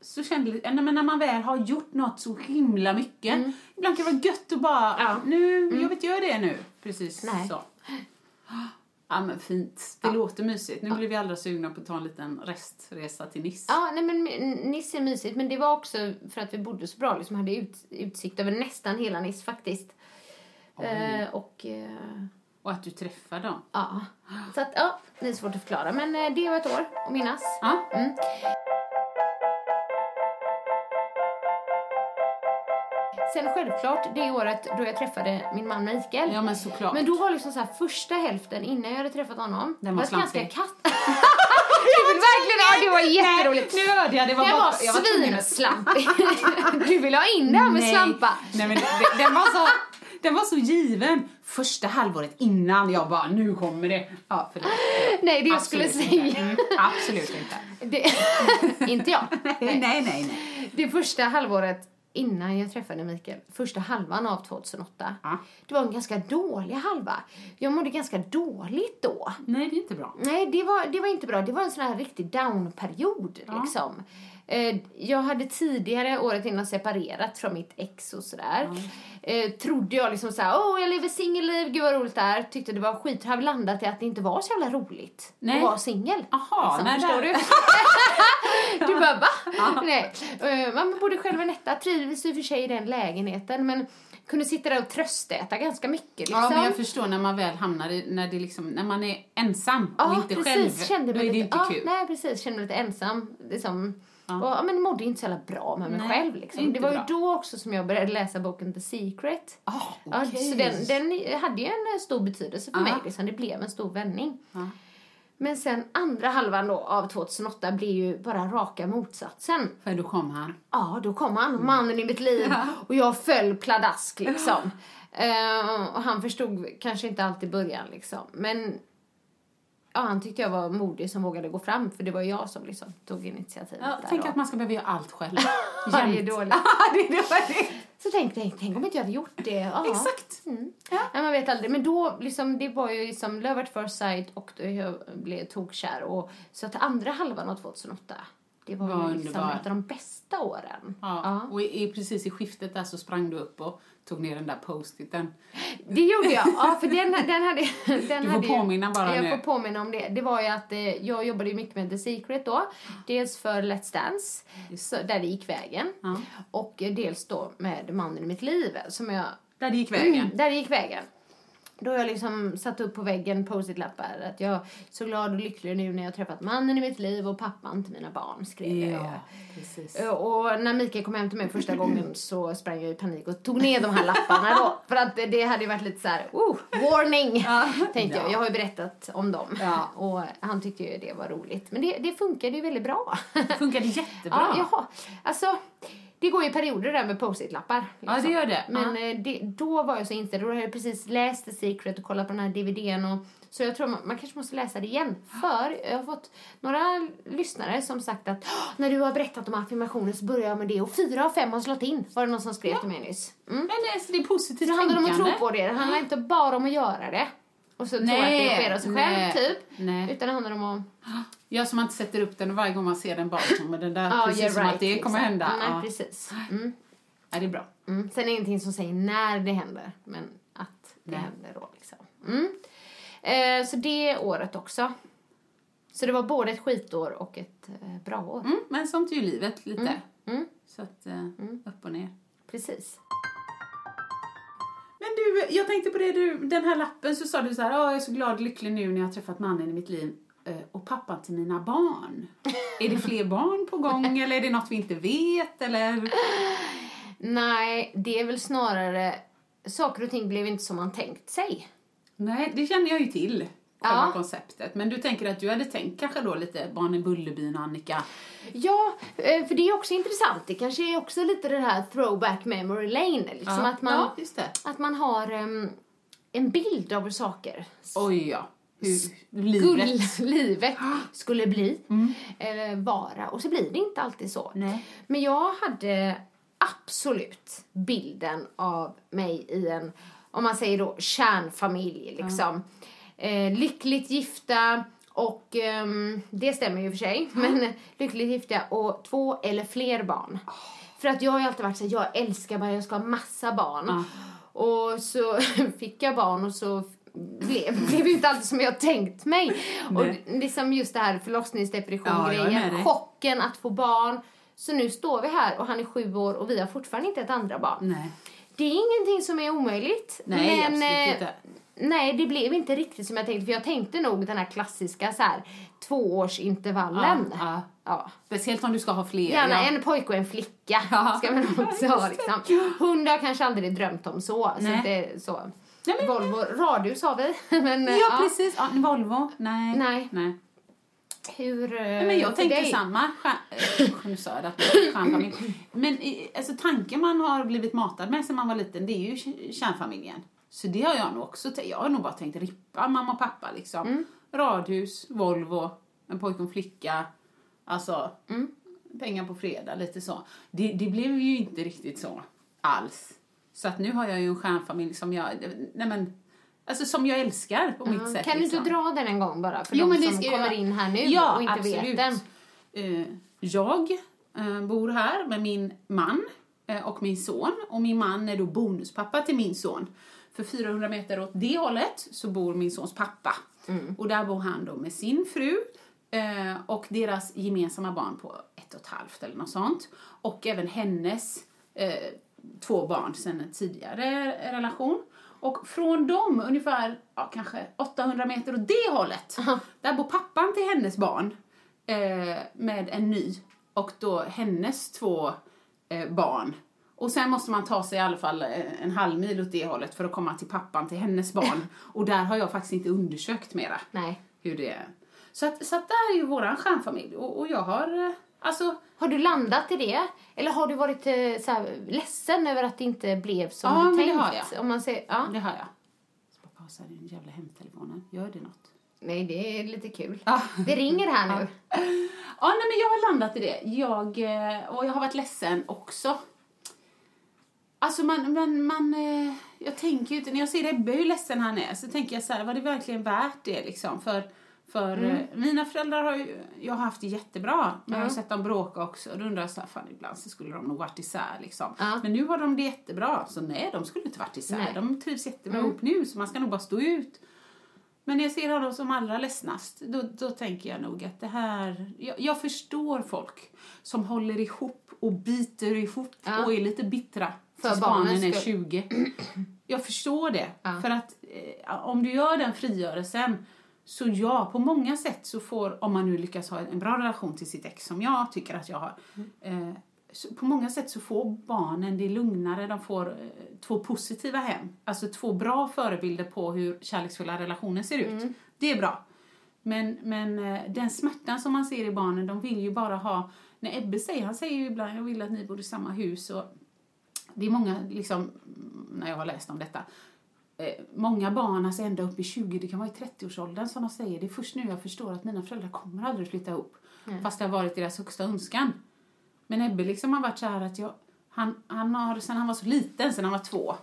så kände jag, men när man väl har gjort något så himla mycket, ibland kan det vara gött att bara, Mm. Ja. nu, jag vet göra det nu. Precis Nej. så. Ja men fint, det låter mysigt. Nu blir vi alla sugna på att ta en liten restresa till Nice. Ja, nej men Nice är mysigt, men det var också för att vi bodde så bra, liksom hade ut, utsikt över nästan hela Nice faktiskt. Eh, och eh, Och att du träffar dem. ja, så att ja, det är svårt att förklara, men eh, det var ett år att minnas. Ja. Mm. Sen självklart det året då jag träffade min man Mikael. Ja men såklart. Men då var liksom så här första hälften innan jag hade träffat honom. Den var var ganska katt. du vill verkligen, ja det var jätteroligt. Nu hörde jag, det var Den var jag var svinslampig. du vill ha in det här med Nej. slampa. Nej men det, den, var så, den var så given. Första halvåret innan jag bara, nu kommer det. Ja, förlåt. Nej, det jag Absolut skulle inte. säga. Mm, absolut inte. Det, inte jag. Nej, nej, nej. nej. Det första halvåret innan jag träffade Mikael, första halvan av 2008, Ja. det var en ganska dålig halva. Jag mådde ganska dåligt då. Nej, det är inte bra. Nej, det var, det var inte bra. Det var en sån här riktig down-period. Liksom. Eh, jag hade tidigare, året innan, separerat från mitt ex och sådär. Eh, trodde jag liksom såhär, åh jag lever singelliv, gud vad roligt det är. Tyckte det var skit. Har landat i att det inte var så jävla roligt Nej. att vara singel. Jaha, liksom, förstår där- du? du bara, va? Nej. Eh, man bodde själv i en etta, trivdes i och för sig i den lägenheten, men kunde sitta där och tröstäta ganska mycket. Liksom. Ja, men jag förstår när man väl hamnar i, när det liksom, när man är ensam och inte precis, själv. Kände då är det lite, inte ja, kul. Nej, precis. Kände mig lite ensam. Liksom. Ja. Och, ja, men mådde inte så jävla bra med mig Nej, själv. Liksom. Det var ju bra. då också som jag började läsa boken The Secret. Ah, Ja, okej. så den, den hade ju en eh, stor betydelse för Ja. mig. Liksom. Det blev en stor vändning. Ja. Men sen andra halvan då av 2008 blev ju bara raka motsatsen. För då kom han. Ja, då kom han, mannen i mitt liv. Och jag föll pladask liksom. Eh, och han förstod kanske inte alltid i början liksom. Men ja, han tyckte jag var modig som vågade gå fram. För det var jag som liksom tog initiativet Ja, tänk och- att man ska behöva göra allt själv. Ja, det är dåligt. det är dåligt. Så tänkte jag, tänk om inte jag hade gjort det. Ja. Exakt. Mm. Ja. man vet aldrig. Men då, liksom, det var ju liksom Love at first sight och då jag blev tokkär. Och, så att andra halvan av 2008, det var, Var ju liksom ett av de bästa åren. Ja. Och i, i, precis i skiftet där så sprang du upp och tog ner den där post-iten. Det gjorde jag. Ja, för den, den hade, den Du får hade ju- påminna bara Jag nu. får påminna om det. Det var ju att eh, jag jobbade ju mycket med The Secret då. Dels för Let's Dance, så, där det gick vägen. Ja. Och eh, dels då med mannen i mitt liv som jag Där det gick vägen. Mm, där det gick vägen. Då har jag liksom satt upp på väggen post-it-lappar att jag är så glad och lycklig nu när jag har träffat mannen i mitt liv och pappan till mina barn, skrev jag. Ja, precis. Eh, Och när Mikael kom hem till mig första gången så sprang jag i panik och tog ner de här lapparna då. För att det hade ju varit lite så här, oh, warning, tänkte jag. Jag har ju berättat om dem. Ja. Och han tyckte ju det var roligt. Men det, det funkade ju väldigt bra. Det funkade jättebra. Ja, jaha. Alltså, det går ju perioder där med post-it-lappar. Ja, det gör det. Men eh, det, då var jag så inställd. Då hade jag precis läst The Secret och kollat på den här DVDn och Så jag tror man, man kanske måste läsa det igen. För jag har fått några lyssnare som sagt att "Åh, när du har berättat om affirmationer så börjar jag med det och fyra av fem har slått in. Var det någon som skrev till mig nyss. Mm. Men det, är- det är positivt Det handlar om att tro på det. Det handlar inte bara om att göra det. Och så tro att Nej, det sker av sig nej, själv, typ. nej. Utan det handlar om att... Ja, så man inte sätter upp den och varje gång man ser den bara kommer den där, Ja, precis som right, att det kommer liksom. hända. Nej, ja. precis. Mm. ja, det är bra. Mm. Sen är det ingenting som säger när det händer, men att det Nej. händer då liksom. Mm. Eh, så det året också. Så det var både ett skitår och ett eh, bra år. Mm, men sånt är ju livet lite. Mm. Så att, eh, upp och ner. Precis. Men du, jag tänkte på det, du, den här lappen så sa du så här, "Åh, jag är så glad och lycklig nu när jag har träffat mannen i mitt liv eh, pappan till mina barn. är det fler barn på gång eller är det något vi inte vet eller? Nej, det är väl snarare... Saker och ting blev inte som man tänkt sig. Nej, det känner jag ju till. Själva Ja. konceptet. Men du tänker att du hade tänkt kanske då lite barn i Bullerbyn Annika. Ja, eh, för det är också intressant. Det kanske är också lite det här throwback memory lane. Liksom ja. att, man, ja, att man har em, en bild av saker Oj ja. Livet. livet skulle bli eller vara. Och så blir det inte alltid så. Nej. Men jag hade absolut bilden av mig i en, om man säger då, kärnfamilj. Liksom. Eh, lyckligt gifta och ehm, det stämmer ju för sig. Men lyckligt gifta och två eller fler barn. För att jag har ju alltid varit så här, jag älskar barn, jag ska ha massa barn. Och så fick jag barn och så blev, blev inte alltid som jag tänkt mig. Och liksom just det här Ja, förlossningsdepression-grejen, dig. chocken att få barn. Så nu står vi här och han är sju år och vi har fortfarande inte ett andra barn. Nej. Det är ingenting som är omöjligt. Nej, men, eh, inte. Nej, det blev inte riktigt som jag tänkte. För jag tänkte nog den här klassiska så här, tvåårsintervallen. Ja, ja. Ja. Speciellt om du ska ha fler. Gärna ja. en pojke och en flicka. Ja. Ska man också ha liksom. Hund har jag kanske aldrig drömt om så. så, inte så. Nej, men- Volvo radhus har vi. men, eh, Ja, precis. Ja, Volvo? Nej. Nej. Nej. Hur, eh, Nej, men jag tänkte dig? samma. Eh, Nu sa jag det, stjärnfamilj. Men alltså, tanken man har blivit matad med sedan man var liten, det är ju kärnfamiljen. Så det har jag nog också. Jag har nog bara tänkt rippa mamma och pappa liksom. Mm. Radhus, Volvo, en pojke och en flicka. Alltså, Mm. pengar på fredag, lite så. Det, det blev ju inte riktigt så alls. Så att nu har jag ju en stjärnfamilj som jag, nej men, alltså som jag älskar på mitt sätt. Kan du inte liksom. dra den en gång bara? För Jo, de som kommer jag. in här nu ja, och inte absolut. vet den. Eh, jag eh, bor här med min man eh, och min son. Och min man är då bonuspappa till min son. För 400 meter åt det hållet så bor min sons pappa. Och där bor han då med sin fru och deras gemensamma barn på ett och ett halvt eller något sånt. Och även hennes två barn sedan en tidigare relation. Och från dem, ungefär ja, kanske 800 meter åt det hållet, där bor pappan till hennes barn eh, med en ny och då hennes två eh, barn. Och sen måste man ta sig i alla fall eh, en halv mil åt det hållet för att komma till pappan till hennes barn. och där har jag faktiskt inte undersökt mera Nej. hur det är. Så att, så att där är ju våran stjärnfamilj och, och jag har, eh, alltså, Har du landat i det? Eller har du varit eh, så här, ledsen över att det inte blev som Ja, du men det tänkt? har jag. Om man säger, ja. det har jag. Ska bara pausa den jävla hemtelefonen, gör det något? Nej, det är lite kul. Ja. Det ringer här nu. Ja, nej, men jag har landat i det. Jag, eh, och jag har varit ledsen också. Alltså man, man, man eh, jag tänker ju inte, när jag ser Ebbe hur ledsen han är så tänker jag så här, var det verkligen värt det liksom? För, för Mm. eh, mina föräldrar har ju, jag har haft det jättebra, men jag har sett dem bråka också. Och då undrar jag så här, fan ibland så skulle de nog varit isär liksom. Men nu har de det jättebra, så nej de skulle inte varit isär. Nej. De trivs jättebra Mm. ihop nu, så man ska nog bara stå ut. Men när jag ser honom som allra ledsnast, då, då tänker jag nog att det här... Jag, jag förstår folk som håller ihop och biter ihop Ja. och är lite bittra För barnen är skull. 20. Jag förstår det. Ja. För att eh, om du gör den frigörelsen så ja, på många sätt så får, om man nu lyckas ha en bra relation till sitt ex som jag tycker att jag har, eh, så på många sätt så får barnen det lugnare, de får eh, två positiva hem. Alltså två bra förebilder på hur kärleksfulla relationer ser ut. Det är bra. Men, men eh, den smärtan som man ser i barnen, de vill ju bara ha, när Ebbe säger, han säger ju ibland, jag vill att ni bor i samma hus och det är många, liksom, när jag har läst om detta, eh, många barn, alltså ända upp i 20, det kan vara i 30-årsåldern som de säger, det är först nu jag förstår att mina föräldrar kommer aldrig flytta ihop. Fast det har varit deras högsta önskan. Men Ebbe liksom har varit så här att jag, han, han har, sen han var så liten, sen han var två.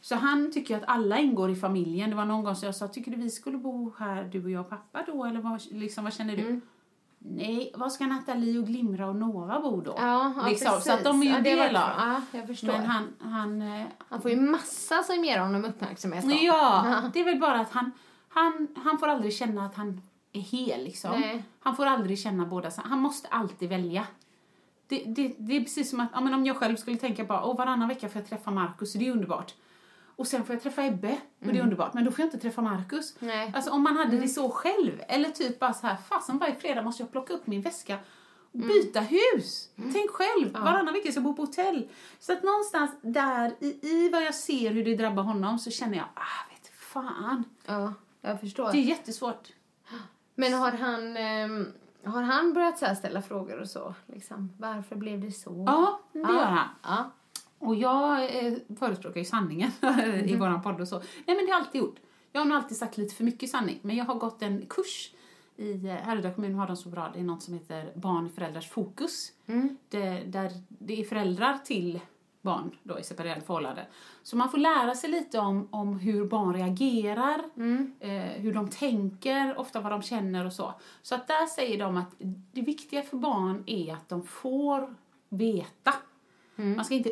Så han tycker att alla ingår i familjen. Det var någon gång som jag sa, tycker du vi skulle bo här, du och jag och pappa då? Eller vad, liksom, vad känner du? Nej, var ska Nathalie och Glimra och Nova bo då? Ja, ja liksom, så att de är ju ja, var- del av. Ja, jag förstår. Men han, han, eh, Han får ju massa som ger honom uppmärksamhet. då. ja, det är väl bara att han, han, han får aldrig känna att han är hel liksom. Nej. Han får aldrig känna båda, han måste alltid välja. Det, det, det är precis som att ja, men om jag själv skulle tänka bara, åh varannan vecka får jag träffa Markus det är underbart. Och sen får jag träffa Ebbe och det är underbart, men då får jag inte träffa Markus. Alltså om man hade det så själv, eller typ bara så här, fasen varje fredag måste jag plocka upp min väska och byta hus. Tänk själv, varannan vecka ska jag bo på hotell. Så att någonstans där i, i vad jag ser hur det drabbar honom så känner jag, ah vet fan. Ja, jag förstår. Det är jättesvårt. Men har han, ehm, har han börjat så ställa frågor och så? Liksom, varför blev det så? Ja, det gör han. Ja. Och jag eh, förespråkar ju sanningen i våran podd och så. Nej men det har jag alltid gjort. Jag har nog alltid sagt lite för mycket sanning. Men jag har gått en kurs i eh, Härryda kommun har de så bra. Det är något som heter Barn i föräldrars fokus. Det, där det är föräldrar till barn då i separerade förhållanden. Så man får lära sig lite om, om hur barn reagerar, eh, hur de tänker, ofta vad de känner och så. Så att där säger de att det viktiga för barn är att de får veta. Man ska inte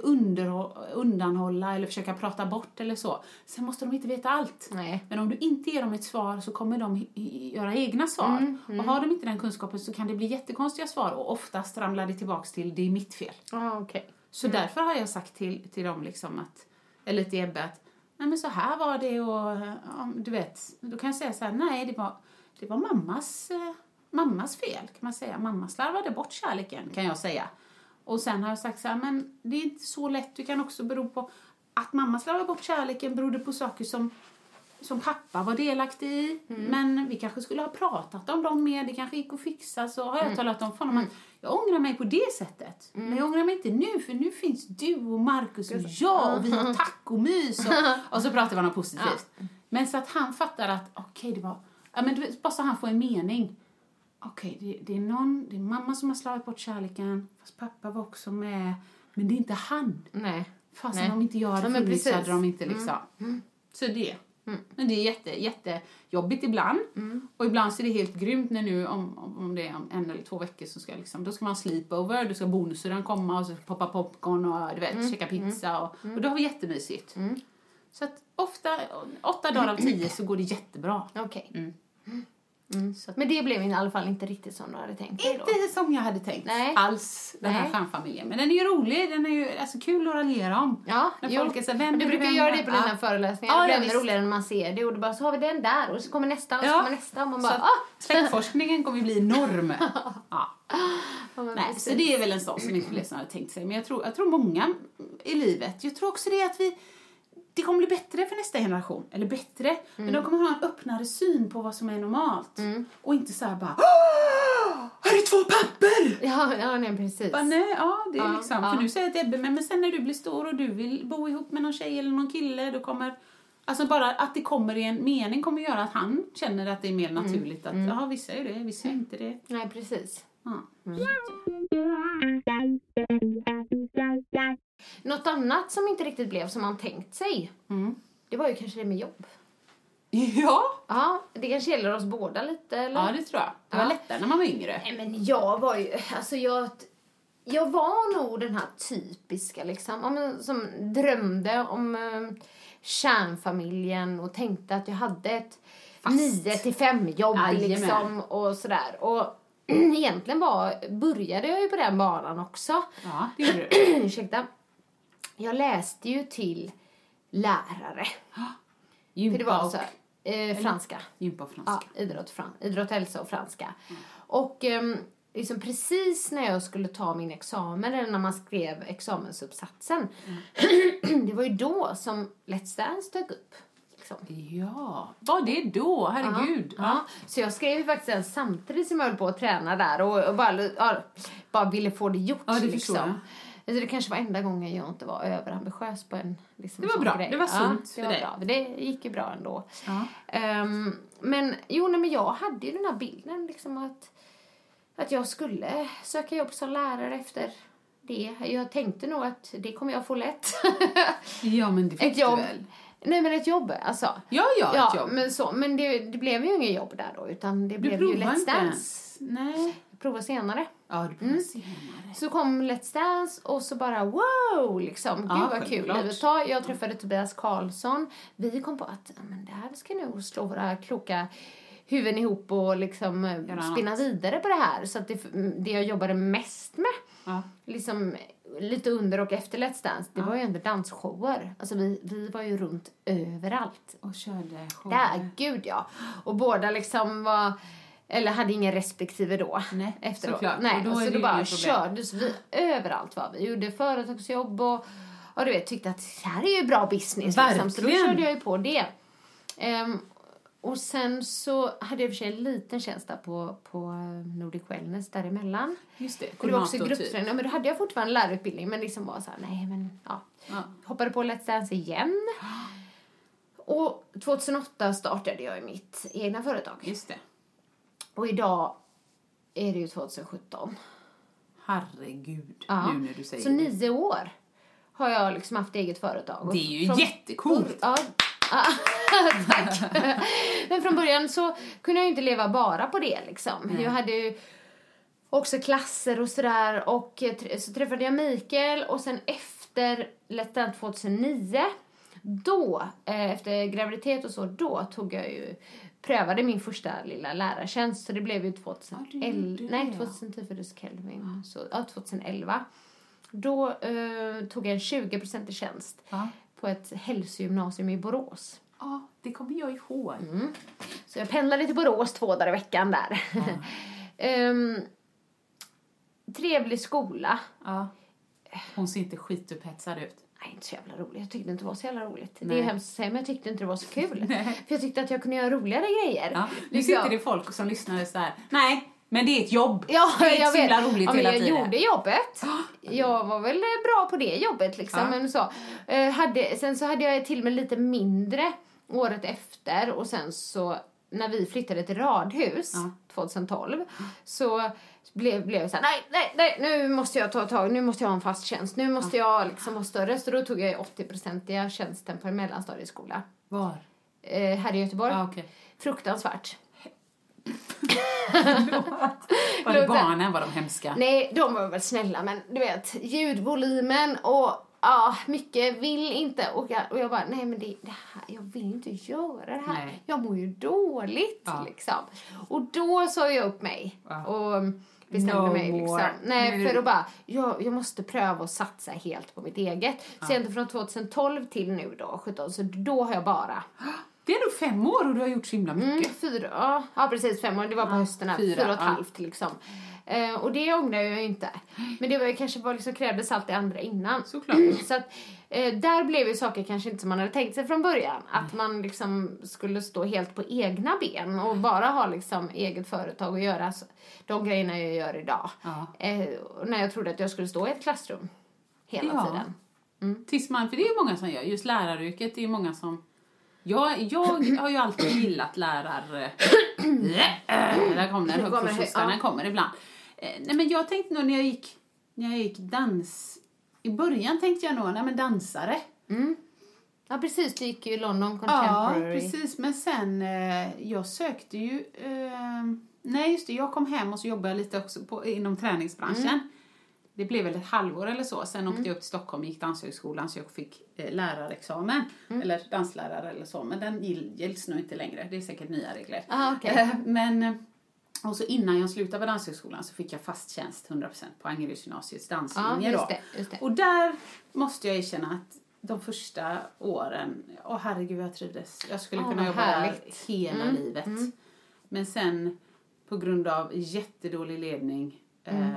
undanhålla eller försöka prata bort eller så. Sen måste de inte veta allt. Nej. Men om du inte ger dem ett svar så kommer de göra egna svar. Och har de inte den kunskapen så kan det bli jättekonstiga svar och oftast ramlar det tillbaks till det är mitt fel. Ja, okej. Så därför har jag sagt till, till dem liksom att, eller till Ebbe att nej men så här var det och ja, du vet, då kan jag säga så här, nej det var, det var mammas, eh, mammas fel kan man säga. Mamma slarvade bort kärleken kan jag säga. Och sen har jag sagt så här, men det är inte så lätt, det kan också bero på att mamma slarvade bort kärleken berodde på saker som som pappa var delaktig i. Men vi kanske skulle ha pratat om dem mer. Det kanske gick att fixa. Så har jag talat om för honom att jag ångrar mig på det sättet. Men jag ångrar mig inte nu för nu finns du och Markus och jag och vi har tacomys. Och, och så pratar vi om något positivt. Men så att han fattar att okej det var, ja men bara så han får en mening. Okej, det, det är någon, det är mamma som har slarvat bort kärleken. Fast pappa var också med. Men det är inte han. Nej. Fasen Nej. om inte jag hade Ja, funnits så. Mm. hade de inte liksom. Så det. Men det är jätte, jättejobbigt ibland. Mm. Och ibland så är det helt grymt när nu om, om, det är om en eller två veckor så ska liksom, då ska man sleepover, då ska bonusen komma och så poppa popcorn och du vet, Mm. käka pizza och, och då har vi jättemysigt. Så att ofta, åtta dagar av tio så går det jättebra. Okej. Mm. Så att, Men det blev i alla fall inte riktigt som du hade tänkt dig då? inte som jag hade tänkt Nej. alls, den här Nej. stjärnfamiljen. Men den är ju rolig, den är ju alltså, kul att raljera om. Ja, När jo. folk är så här, vänner du brukar göra det på dina Ja. föreläsningar. Ja, det blir ännu roligare när man ser det. Och då bara, så har vi den där och så kommer nästa och så Ja. kommer nästa. Och man Så bara, att ah! släktforskningen kommer ju bli enorm. ja. Ja, Nej, precis. så det är väl en sån som inte fler hade tänkt sig. Men jag tror, jag tror många i livet, jag tror också det att vi det kommer bli bättre för nästa generation. Eller bättre, men de kommer ha en öppnare syn på vad som är normalt. Och inte så här bara "Åh, Här är två papper! Ja, ja nej, precis. Bara, nej, ja, det är Ja, liksom. ja. För nu säger jag till Ebbe, men, men sen när du blir stor och du vill bo ihop med någon tjej eller någon kille, då kommer Alltså bara att det kommer i en mening kommer göra att han känner att det är mer naturligt att, ja vissa är det, vissa är inte det. Nej, precis. Ja. Något annat som inte riktigt blev som man tänkt sig, Mm. det var ju kanske det med jobb. Ja, Ja, det kanske gäller oss båda lite, eller? ja det tror jag. Det var Ja. lättare när man var yngre. Nej, men jag var ju, alltså jag, jag var nog den här typiska liksom, som drömde om eh, kärnfamiljen och tänkte att jag hade ett Fast. 9 till 5 jobb Jajamän. liksom och sådär. Och egentligen var, började jag ju på den banan också. Ja, det gjorde du. Ursäkta. Jag läste ju till lärare. För Gympa det var så här, eh, franska. gympa och franska. Ja, idrott, fran, idrott, hälsa och franska. Och ehm, liksom precis när jag skulle ta min examen, eller när man skrev examensuppsatsen, det var ju då som Let's Dance dök upp. Liksom. Ja, var det då? Herregud. Ja, ja. Så jag skrev faktiskt den samtidigt som jag höll på att träna där och, och bara, ja, bara ville få det gjort. Ja, det förstår liksom. Alltså det kanske var enda gången jag inte var överambitiös på en liksom, Det var bra. Grej. Det var sunt ja, för det var dig. Bra. Det gick ju bra ändå. Ja. Ehm, men jo, nej, men jag hade ju den här bilden liksom att, att jag skulle söka jobb som lärare efter det. Jag tänkte nog att det kommer jag få lätt. Ja, men det fick ett jobb. du väl? Nej, men ett jobb alltså. Ja, ja, Ja, ett jobb. men, så, men det, det blev ju inget jobb där då, utan det du blev ju Let's Dance. Nej. Jag provade senare. Ja, du provade senare. Så kom Let's Dance och så bara wow, liksom. Gud Ja, vad kul livet tar. Jag träffade Tobias Karlsson. Vi kom på att ja, men det här ska nog slå våra kloka huvuden ihop och liksom eh, spinna vidare på det här. Så att det, det jag jobbade mest med, Ja. liksom lite under och efter Let's Dance, det var ju ändå dansshower. Alltså vi, vi var ju runt överallt. Och körde shower. Där, gud ja. Och båda liksom var, eller hade ingen respektive då. Nej, efteråt. såklart. Nej, Och då och är så det då bara kördes vi. Överallt var vi. Gjorde företagsjobb och, och du vet, tyckte att det här är ju bra business. Liksom. Så då körde jag ju på det. Ehm, och sen så hade jag i och för sig en liten tjänst där på, på eh, Nordic Wellness däremellan. Just det, Och det var också koordinator typ. gruppträning. Ja, men då hade jag fortfarande lärarutbildning men liksom var så här, nej men ja. Ja. Hoppade på Let's Dance igen. Och 2008 startade jag mitt egna företag. Just det. Och idag är det ju 2017. Herregud, Ja. nu när du säger Så det. nio år har jag liksom haft eget företag. Det är ju från- jättecoolt. Ja, tack. Men från början så kunde jag ju inte leva bara på det liksom. Jag hade ju också klasser och sådär och så träffade jag Mikael och sen efter Let's Dance 2009 då, eh, efter graviditet och så, då tog jag ju prövade min första lilla lärartjänst så det blev ju 2011, gjorde det, nej ja. 2010 föddes Kelvin, så, ja 2011. Då eh, tog jag en 20% tjänst Ja. på ett hälsogymnasium i Borås. ja, det kommer jag ihåg. Mm. Så jag pendlade till Borås två dagar i veckan där. Ehm, trevlig skola. Hon ser inte skitupphetsad ut. Nej, inte så jävla roligt. Jag tyckte inte det var så jävla roligt. Det Nej. är hemskt att säga, men jag tyckte inte det var så kul. För jag tyckte att jag kunde göra roligare grejer. Ja. Nu Liksom. sitter det folk som lyssnar så här. nej, men det är ett jobb. Ja, det är jag så himla roligt ja, hela jag tiden. gjorde jobbet. Jag var väl bra på det jobbet liksom. Ja. Men så. Eh, hade, sen så hade jag till och med lite mindre året efter och sen så när vi flyttade till radhus Ja. 2012 så blev, blev jag så här, nej, nej, nej, nu måste jag ta tag, nu måste jag ha en fast tjänst, nu måste jag liksom ha större. Så då tog jag 80-procentiga tjänsten på en mellanstadieskola Var? eh, här i Göteborg. Ja, okej. Fruktansvärt. Var det barnen? Var de hemska? Nej, de var väl snälla, men du vet, ljudvolymen och ja, mycket vill inte. Och jag, och jag bara, nej men det, det här, jag vill inte göra det här. Nej. Jag mår ju dåligt Ja. liksom. Och då sa jag upp mig Ja. och bestämde No mig liksom. more. Nej, för att bara, jag, jag måste pröva att satsa helt på mitt eget. Sen från 2012 till nu då, 17, så då har jag bara Det är nog fem år och du har gjort så himla mycket. Mm, fyra, ja, ja, precis fem år. Det var på hösten här. fyra, Fyra, och ett ja. halvt liksom. Eh, och det ångrar jag inte. Men det var ju kanske vad liksom krävdes allt det andra innan. Såklart. Så att eh, där blev ju saker kanske inte som man hade tänkt sig från början. Att man liksom skulle stå helt på egna ben och bara ha liksom eget företag och göra de grejerna jag gör idag. Ja. Eh, när jag trodde att jag skulle stå i ett klassrum hela Ja. tiden. Tills man, för det är ju många som gör. Just läraryrket, det är ju många som... Jag, jag har ju alltid gillat lärar... Där kom den, den kommer ibland. Eh, Nej men jag tänkte nog när jag gick, när jag gick dans... I början tänkte jag nog, nej men dansare. Ja precis, du gick ju London Ja, Contemporary. precis. Men sen, eh, jag sökte ju... Eh, nej, just det. Jag kom hem och så jobbade jag lite också på, inom träningsbranschen. Mm. Det blev väl ett halvår eller så. Sen åkte jag upp till Stockholm och gick danshögskolan så jag fick eh, lärarexamen. Mm. Eller danslärare eller så. Men den gill- gills nog inte längre. Det är säkert nya regler. Ah. Eh, men... Och så innan jag slutade på danshögskolan så fick jag fast tjänst 100% på Angereds gymnasiets Ja, danslinje då. det, det. Och där måste jag erkänna att de första åren, åh herregud jag trivdes. Jag skulle Åh, kunna jobba härligt. där hela Mm, livet. Men sen på grund av jättedålig ledning Mm. eh,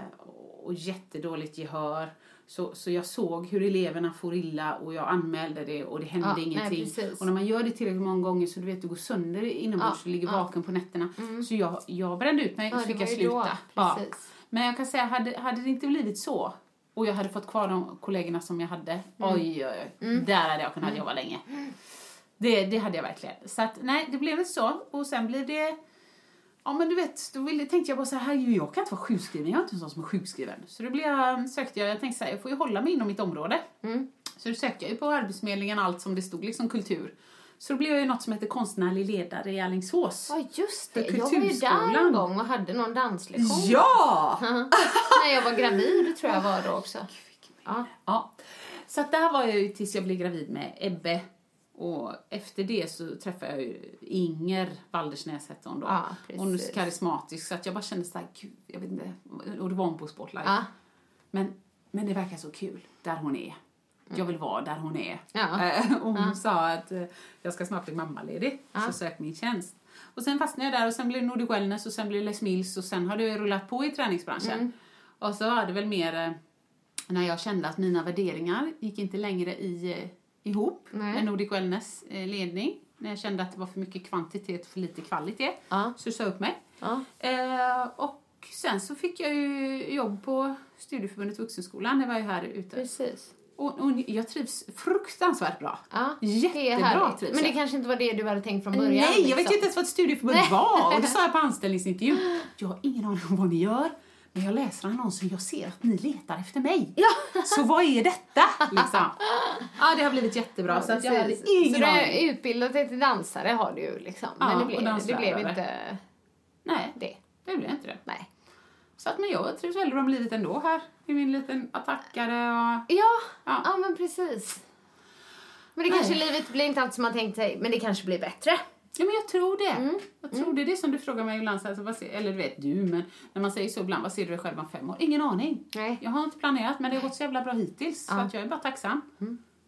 och jättedåligt gehör så, så jag såg hur eleverna får illa och jag anmälde det och det hände Ja, nej, ingenting. precis. och när man gör det tillräckligt många gånger så du vet du går sönder inombords Ja, och ligger ja. Mm. vaken på nätterna. Så jag, jag brände ut mig och så fick jag ju då, sluta. Ja. Men jag kan säga, hade, hade det inte blivit så och jag hade fått kvar de kollegorna som jag hade. Oj, oj, oj. Där hade jag kunnat jobba länge. Det, det hade jag verkligen. Så att, nej, det blev inte så. Och sen blev det... Ja, men du vet, då ville, tänkte jag bara så här, "Herregud, jag kan inte vara sjukskriven. Jag är inte en sån som är sjukskriven. Så då blev jag, sökte jag, jag tänkte så här, jag får ju hålla mig inom mitt område. Så då sökte jag ju på Arbetsförmedlingen allt som det stod, liksom kultur. Så då blev jag ju något som heter konstnärlig ledare i Alingsås. Ja, just det. Jag var ju där en gång och hade någon danslektion. Ja! När jag var gravid tror jag var då också. Ja. Ja. Så att där var jag ju tills jag blev gravid med Ebbe. Och efter det så träffade jag ju Inger Waldersnäs hette hon då. Ja, hon är så karismatisk så att jag bara kände såhär, gud, jag vet inte. Och det var hon på Spotlight. Ja. Men, men det verkar så kul där hon är. Jag vill vara där hon är. Ja. Eh, Och hon sa att eh, jag ska snart bli mammaledig, så sök min tjänst. Och sen fastnade jag där och sen blev Nordic Wellness och sen blev Les Mills och sen har det rullat på i träningsbranschen. Mm. Och så var det väl mer eh, när jag kände att mina värderingar gick inte längre i, ihop Nej. med Nordic Wellness eh, ledning. När jag kände att det var för mycket kvantitet och för lite kvalitet. Ja. Så sa jag upp mig. Ja. Eh, och sen så fick jag ju jobb på Studieförbundet Vuxenskolan. Det var ju här ute. Precis. Och, och jag trivs fruktansvärt bra. Ja, Jättebra trivs Men det jag. kanske inte var det du hade tänkt från början? Nej, jag vet liksom. ju inte ens vad ett studieförbund Nej. var. Och det sa jag på anställningsintervjun. Jag har ingen aning om vad ni gör. Men jag läser annonsen jag ser att ni letar efter mig. Ja. Så vad är detta? Liksom. Ja, det har blivit jättebra. så att jag hade ingen så du är utbildat dig till dansare har du ju liksom. Ja, Men det och blev, det blev inte Nej, det. det blev inte det. Nej. Så att, men jag trivs väldigt bra med livet ändå här. I min liten attackare och... Ja, Ja. ja. men precis. Men det kanske livet blir inte alltid som man tänkt sig, men det kanske blir bättre. Ja, men jag tror det. Mm. Jag tror det. Det är som du frågar mig ibland, så så vad ser, eller du vet du, men när man säger så ibland, vad ser du dig själv om fem år? Ingen aning. Nej. Jag har inte planerat, men det har gått så jävla bra hittills. Så Ja. Mm. att jag är bara tacksam.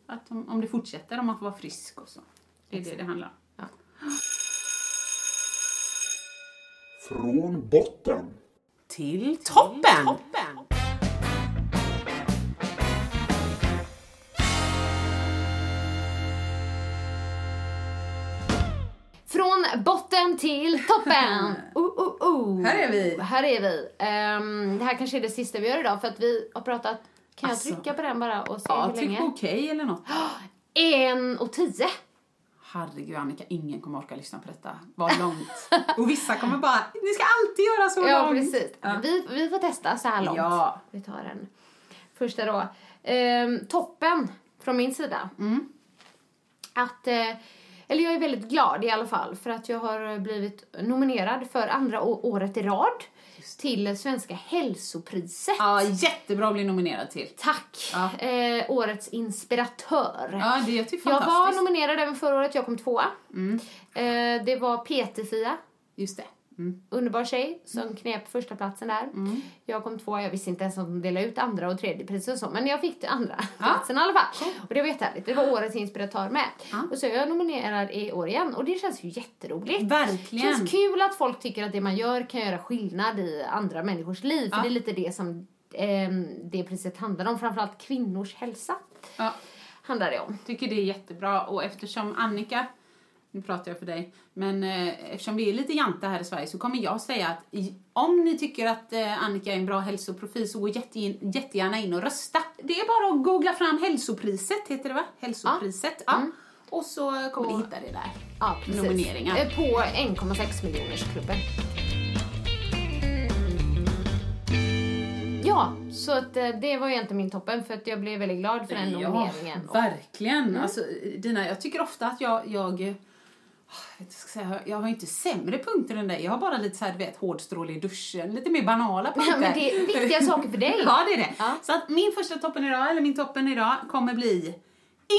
Att om, om det fortsätter, om man får vara frisk och så. Det är det det handlar om. Från botten. Till toppen! toppen. Botten till toppen! Uh, uh, uh. Här är vi. Här är vi. Ehm, det här kanske är det sista vi gör idag för att vi har pratat... Kan Alltså. jag trycka på den bara och se Ja, hur tryck länge? på okej eller något. En och tio. Herregud Annika, ingen kommer orka lyssna på detta. Vad långt. Och vissa kommer bara, ni ska alltid göra så Ja, långt. precis. Ja. Vi, vi får testa så här långt. Ja. Vi tar den första då. Ehm, toppen från min sida. Mm. Att, eh, eller jag är väldigt glad i alla fall för att jag har blivit nominerad för andra året i rad till Svenska hälsopriset. Ja, jättebra att bli nominerad till. Tack! Ja. Eh, årets inspiratör. Ja, det är typ jag var fantastiskt. nominerad även förra året, jag kom tvåa. Mm. Eh, det var PT-Fia, Just det. Mm. underbar tjej, som knep första platsen där. Jag kom tvåa, jag visste inte ens att de delade ut andra och tredje pris och så, men jag fick det andra platsen i alla fall. Och det var jättehärligt, det var årets inspiratör med. Och så är jag nominerad i år igen och det känns ju jätteroligt. Verkligen. Det känns kul att folk tycker att det man gör kan göra skillnad i andra människors liv, för Ja. det är lite det som ehm, det priset handlar om, framförallt kvinnors hälsa Ja, handlar det om. tycker det är jättebra och eftersom Annika, nu pratar jag för dig, men eh, eftersom vi är lite janta här i Sverige så kommer jag säga att om ni tycker att eh, Annika är en bra hälsoprofil så gå jätte, jättegärna in och rösta. Det är bara att googla fram hälsopriset, heter det va? Hälsopriset. Ja. Och så kommer ni hitta det där. Ja, precis. Nomineringar. Eh, På 1,6 miljoners klubben. Ja, så att eh, det var egentligen min toppen för att jag blev väldigt glad för den nomineringen. Ja, verkligen. Alltså, Dina, jag tycker ofta att jag, jag, jag, vet inte, ska säga, jag har inte sämre punkter än dig. Jag har bara lite så här, du vet, hårdstråle i duschen, lite mer banala punkter. Ja, men det är viktiga saker för dig. Ja, det är det. Ja. Så att min första toppen idag, eller min toppen idag, kommer bli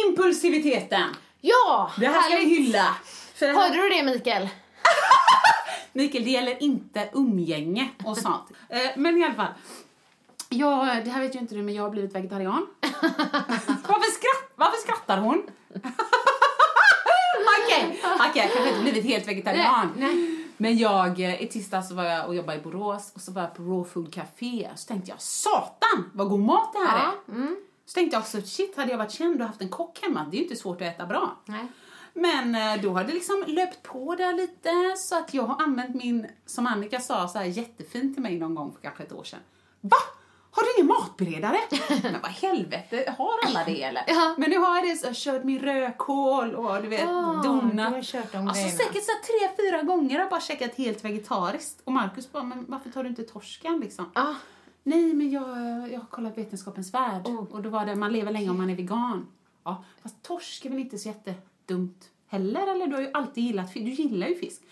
impulsiviteten. Ja! Det här ska vi härligt. hylla. För här- Hörde du det Mikael? Mikael, det gäller inte umgänge och sånt. Eh, men i alla fall. Jag, det här vet ju inte du, men jag har blivit vegetarian. varför, skratt, varför skrattar hon? Okej, okej, jag kanske inte blivit helt vegetarian. Nej, Men jag, eh, i tisdags så var jag och jobbade i Borås och så var jag på Raw Food Café. Så tänkte jag, satan vad god mat det här är. Ja, mm. Så tänkte jag också, shit hade jag varit känd och haft en kock hemma, det är ju inte svårt att äta bra. Nej. Men eh, då har det liksom löpt på där lite så att jag har använt min, som Annika sa så här jättefint till mig någon gång för kanske ett år sedan. Va? Har du ingen matberedare? men vad helvete, har alla det eller? Ja. Men nu har jag det, så jag kört min rödkål och du vet, Ah, donat. alltså, grejerna. säkert så här tre, fyra gånger har jag bara käkat helt vegetariskt. Och Markus bara, men varför tar du inte torskan liksom? Ah, Nej, men jag, jag har kollat Vetenskapens Värld Oh. och då var det, man lever länge om man är vegan. Ja, fast torsk är väl inte så jättedumt heller, eller? Du har ju alltid gillat fisk, du gillar ju fisk.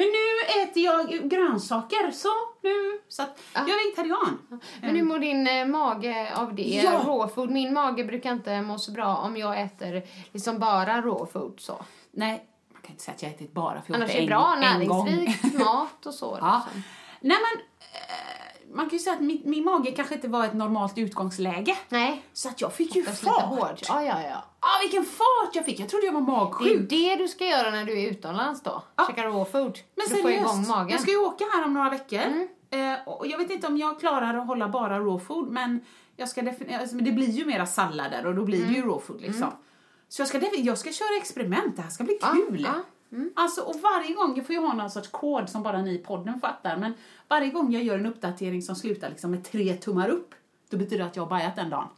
Men nu äter jag grönsaker, så nu, så att jag är vegetarian. men hur mår din eh, mage av det? Ja. Raw food. Min mage brukar inte må så bra om jag äter liksom bara raw food så. Nej, man kan inte säga att jag ätit bara för jag Annars åt är det en, bra en gång. näringsrik mat och så. Ja. liksom. Nej men, eh, man kan ju säga att min, min mage kanske inte var ett normalt utgångsläge. Nej. Så att jag fick ju fart. Ja, ja, ja. Ah, vilken fart jag fick! Jag trodde jag var Det är magsjuk. det du ska göra när du är utomlands då. Ja. Käka raw food. Men att få igång seriöst, magen. Mm. jag ska ju åka här om några veckor. Eh, och jag vet inte om jag klarar att hålla bara raw food, men jag ska alltså, det blir ju mera sallader och då blir Mm. det ju raw food liksom. Så jag ska, jag ska köra experiment, det här ska bli Ja, kul. ja, mm. Alltså, och varje gång, jag får ju ha någon sorts kod som bara ni i podden fattar, men varje gång jag gör en uppdatering som slutar liksom med tre tummar upp, då betyder det att jag har bajat den dagen.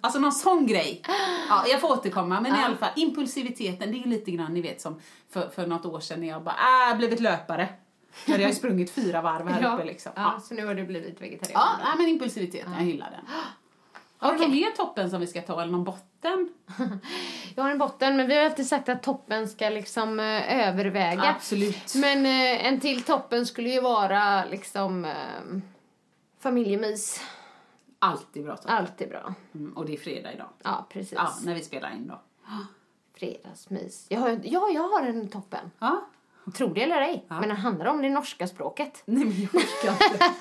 Alltså någon sån grej. Ja, jag får återkomma, men i alla fall impulsiviteten, det är ju lite grann ni vet som för, för något år sedan när jag bara, jag blivit löpare. Då hade jag sprungit fyra varv här uppe liksom. ja, Ja, så nu har du blivit vegetarian. ja nej, men impulsiviteten, jag gillar den. Har du någon mer toppen som vi ska ta, eller någon botten? Jag har en botten, men vi har alltid sagt att toppen ska liksom eh, överväga. Absolut. Men eh, en till toppen skulle ju vara liksom eh, familjemys. Alltid bra toppen. Alltid bra. Mm, och det är fredag idag. Ja, precis. Ja, när vi spelar in då. Fredagsmys. Jag har, ja, jag har en toppen. Ja. Tror det eller ej. Men den handlar om det norska språket. Nej men jag orkar inte.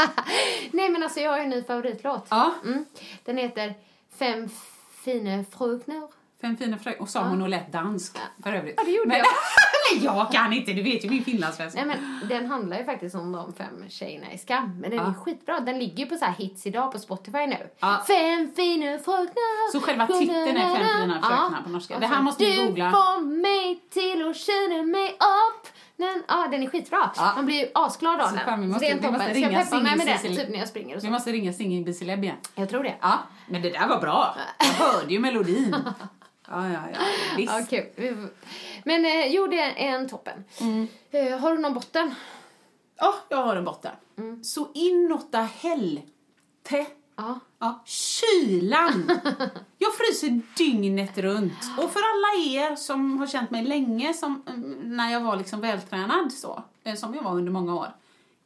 Nej, men alltså jag har en ny favoritlåt. Ja. Mm. Den heter Fem fina frukner. Fem fina fröken. Och sa hon och lät dansk för övrigt. Ja, det gjorde men, jag. men jag kan inte, du vet ju min finlandssvenska. Nej, men den handlar ju faktiskt om de fem tjejerna i Skam. Men den Ja. är skitbra. Den ligger ju på så här hits idag på Spotify nu. Ja. Fem fina frukner. Så själva titeln är Fem fina fröknar på norska. Det här så, måste vi googla. Du får mig till att känna mig upp. Den, ja, den är skitbra. Ja. Man blir asglad av Så den. vi Så måste- vi måste jag ringa peppa mig med Singel den typ när jag springer och Vi så? måste ringa Singin Bisileb igen. Jag tror det. Ja, men det där var bra. Jag hörde ju melodin. Ja, ja, ja. Visst. Vi får- Men eh, jo, det är en toppen. Mm. Eh, har du någon botten? Ja, jag har en botten. Mm. Så inåtta helvete. Ja. Ja, kylan! Jag fryser dygnet runt. Och för alla er som har känt mig länge, som, mm, när jag var liksom vältränad, så, eh, som jag var under många år.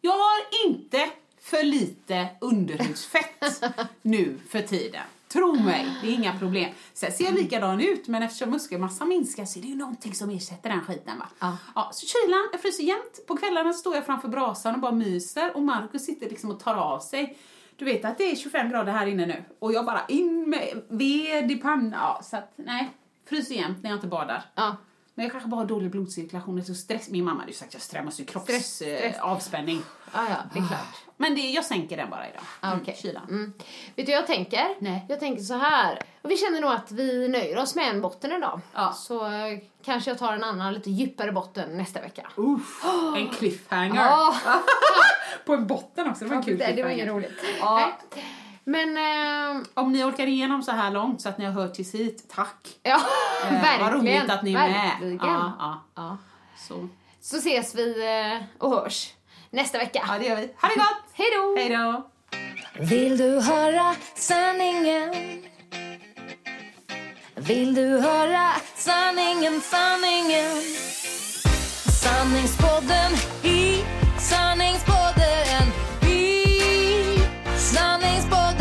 Jag har inte för lite underhudsfett nu för tiden. Tro mig, det är inga problem. Sen ser jag likadan ut, men eftersom muskelmassan minskar så är det ju någonting som ersätter den skiten. Va? Ja. Ja, så kylan, jag fryser jämt. På kvällarna står jag framför brasan och bara myser och Markus sitter liksom och tar av sig. Du vet att det är 25 grader här inne nu och jag bara in med ved i pannan. Ja, så att nej, fryser jämt när jag inte badar. Ja. Men jag kanske bara har dålig blodcirkulation, det är så stress. Min mamma hade ju sagt att jag strömmar ju kropps Stress, stress. eh, avspänning. Ja, ja, det är klart. Men det, jag sänker den bara idag. Ah, Mm, okej. kylan. Mm. Vet du jag tänker? Nej. Jag tänker så här. Och vi känner nog att vi nöjer oss med en botten idag. Ja. Så eh, kanske jag tar en annan lite djupare botten nästa vecka. Uff, en cliffhanger. Ja. På en botten också, det var en kul det, det var cliffhanger. inget roligt. Ja. Men, eh, Om ni orkar igenom så här långt så att ni har hört tills hit, tack. ja, Eh, verkligen. Vad roligt att ni är verkligen. med. Ja, ja. Ja. Så. Så ses vi eh, och hörs nästa vecka. ja, det gör vi. Ha det gott! Hej då! Hej då! Vill du höra sanningen? Vill du höra sanningen, sanningen? Sanningspodden i sanningspodden i sanningspodden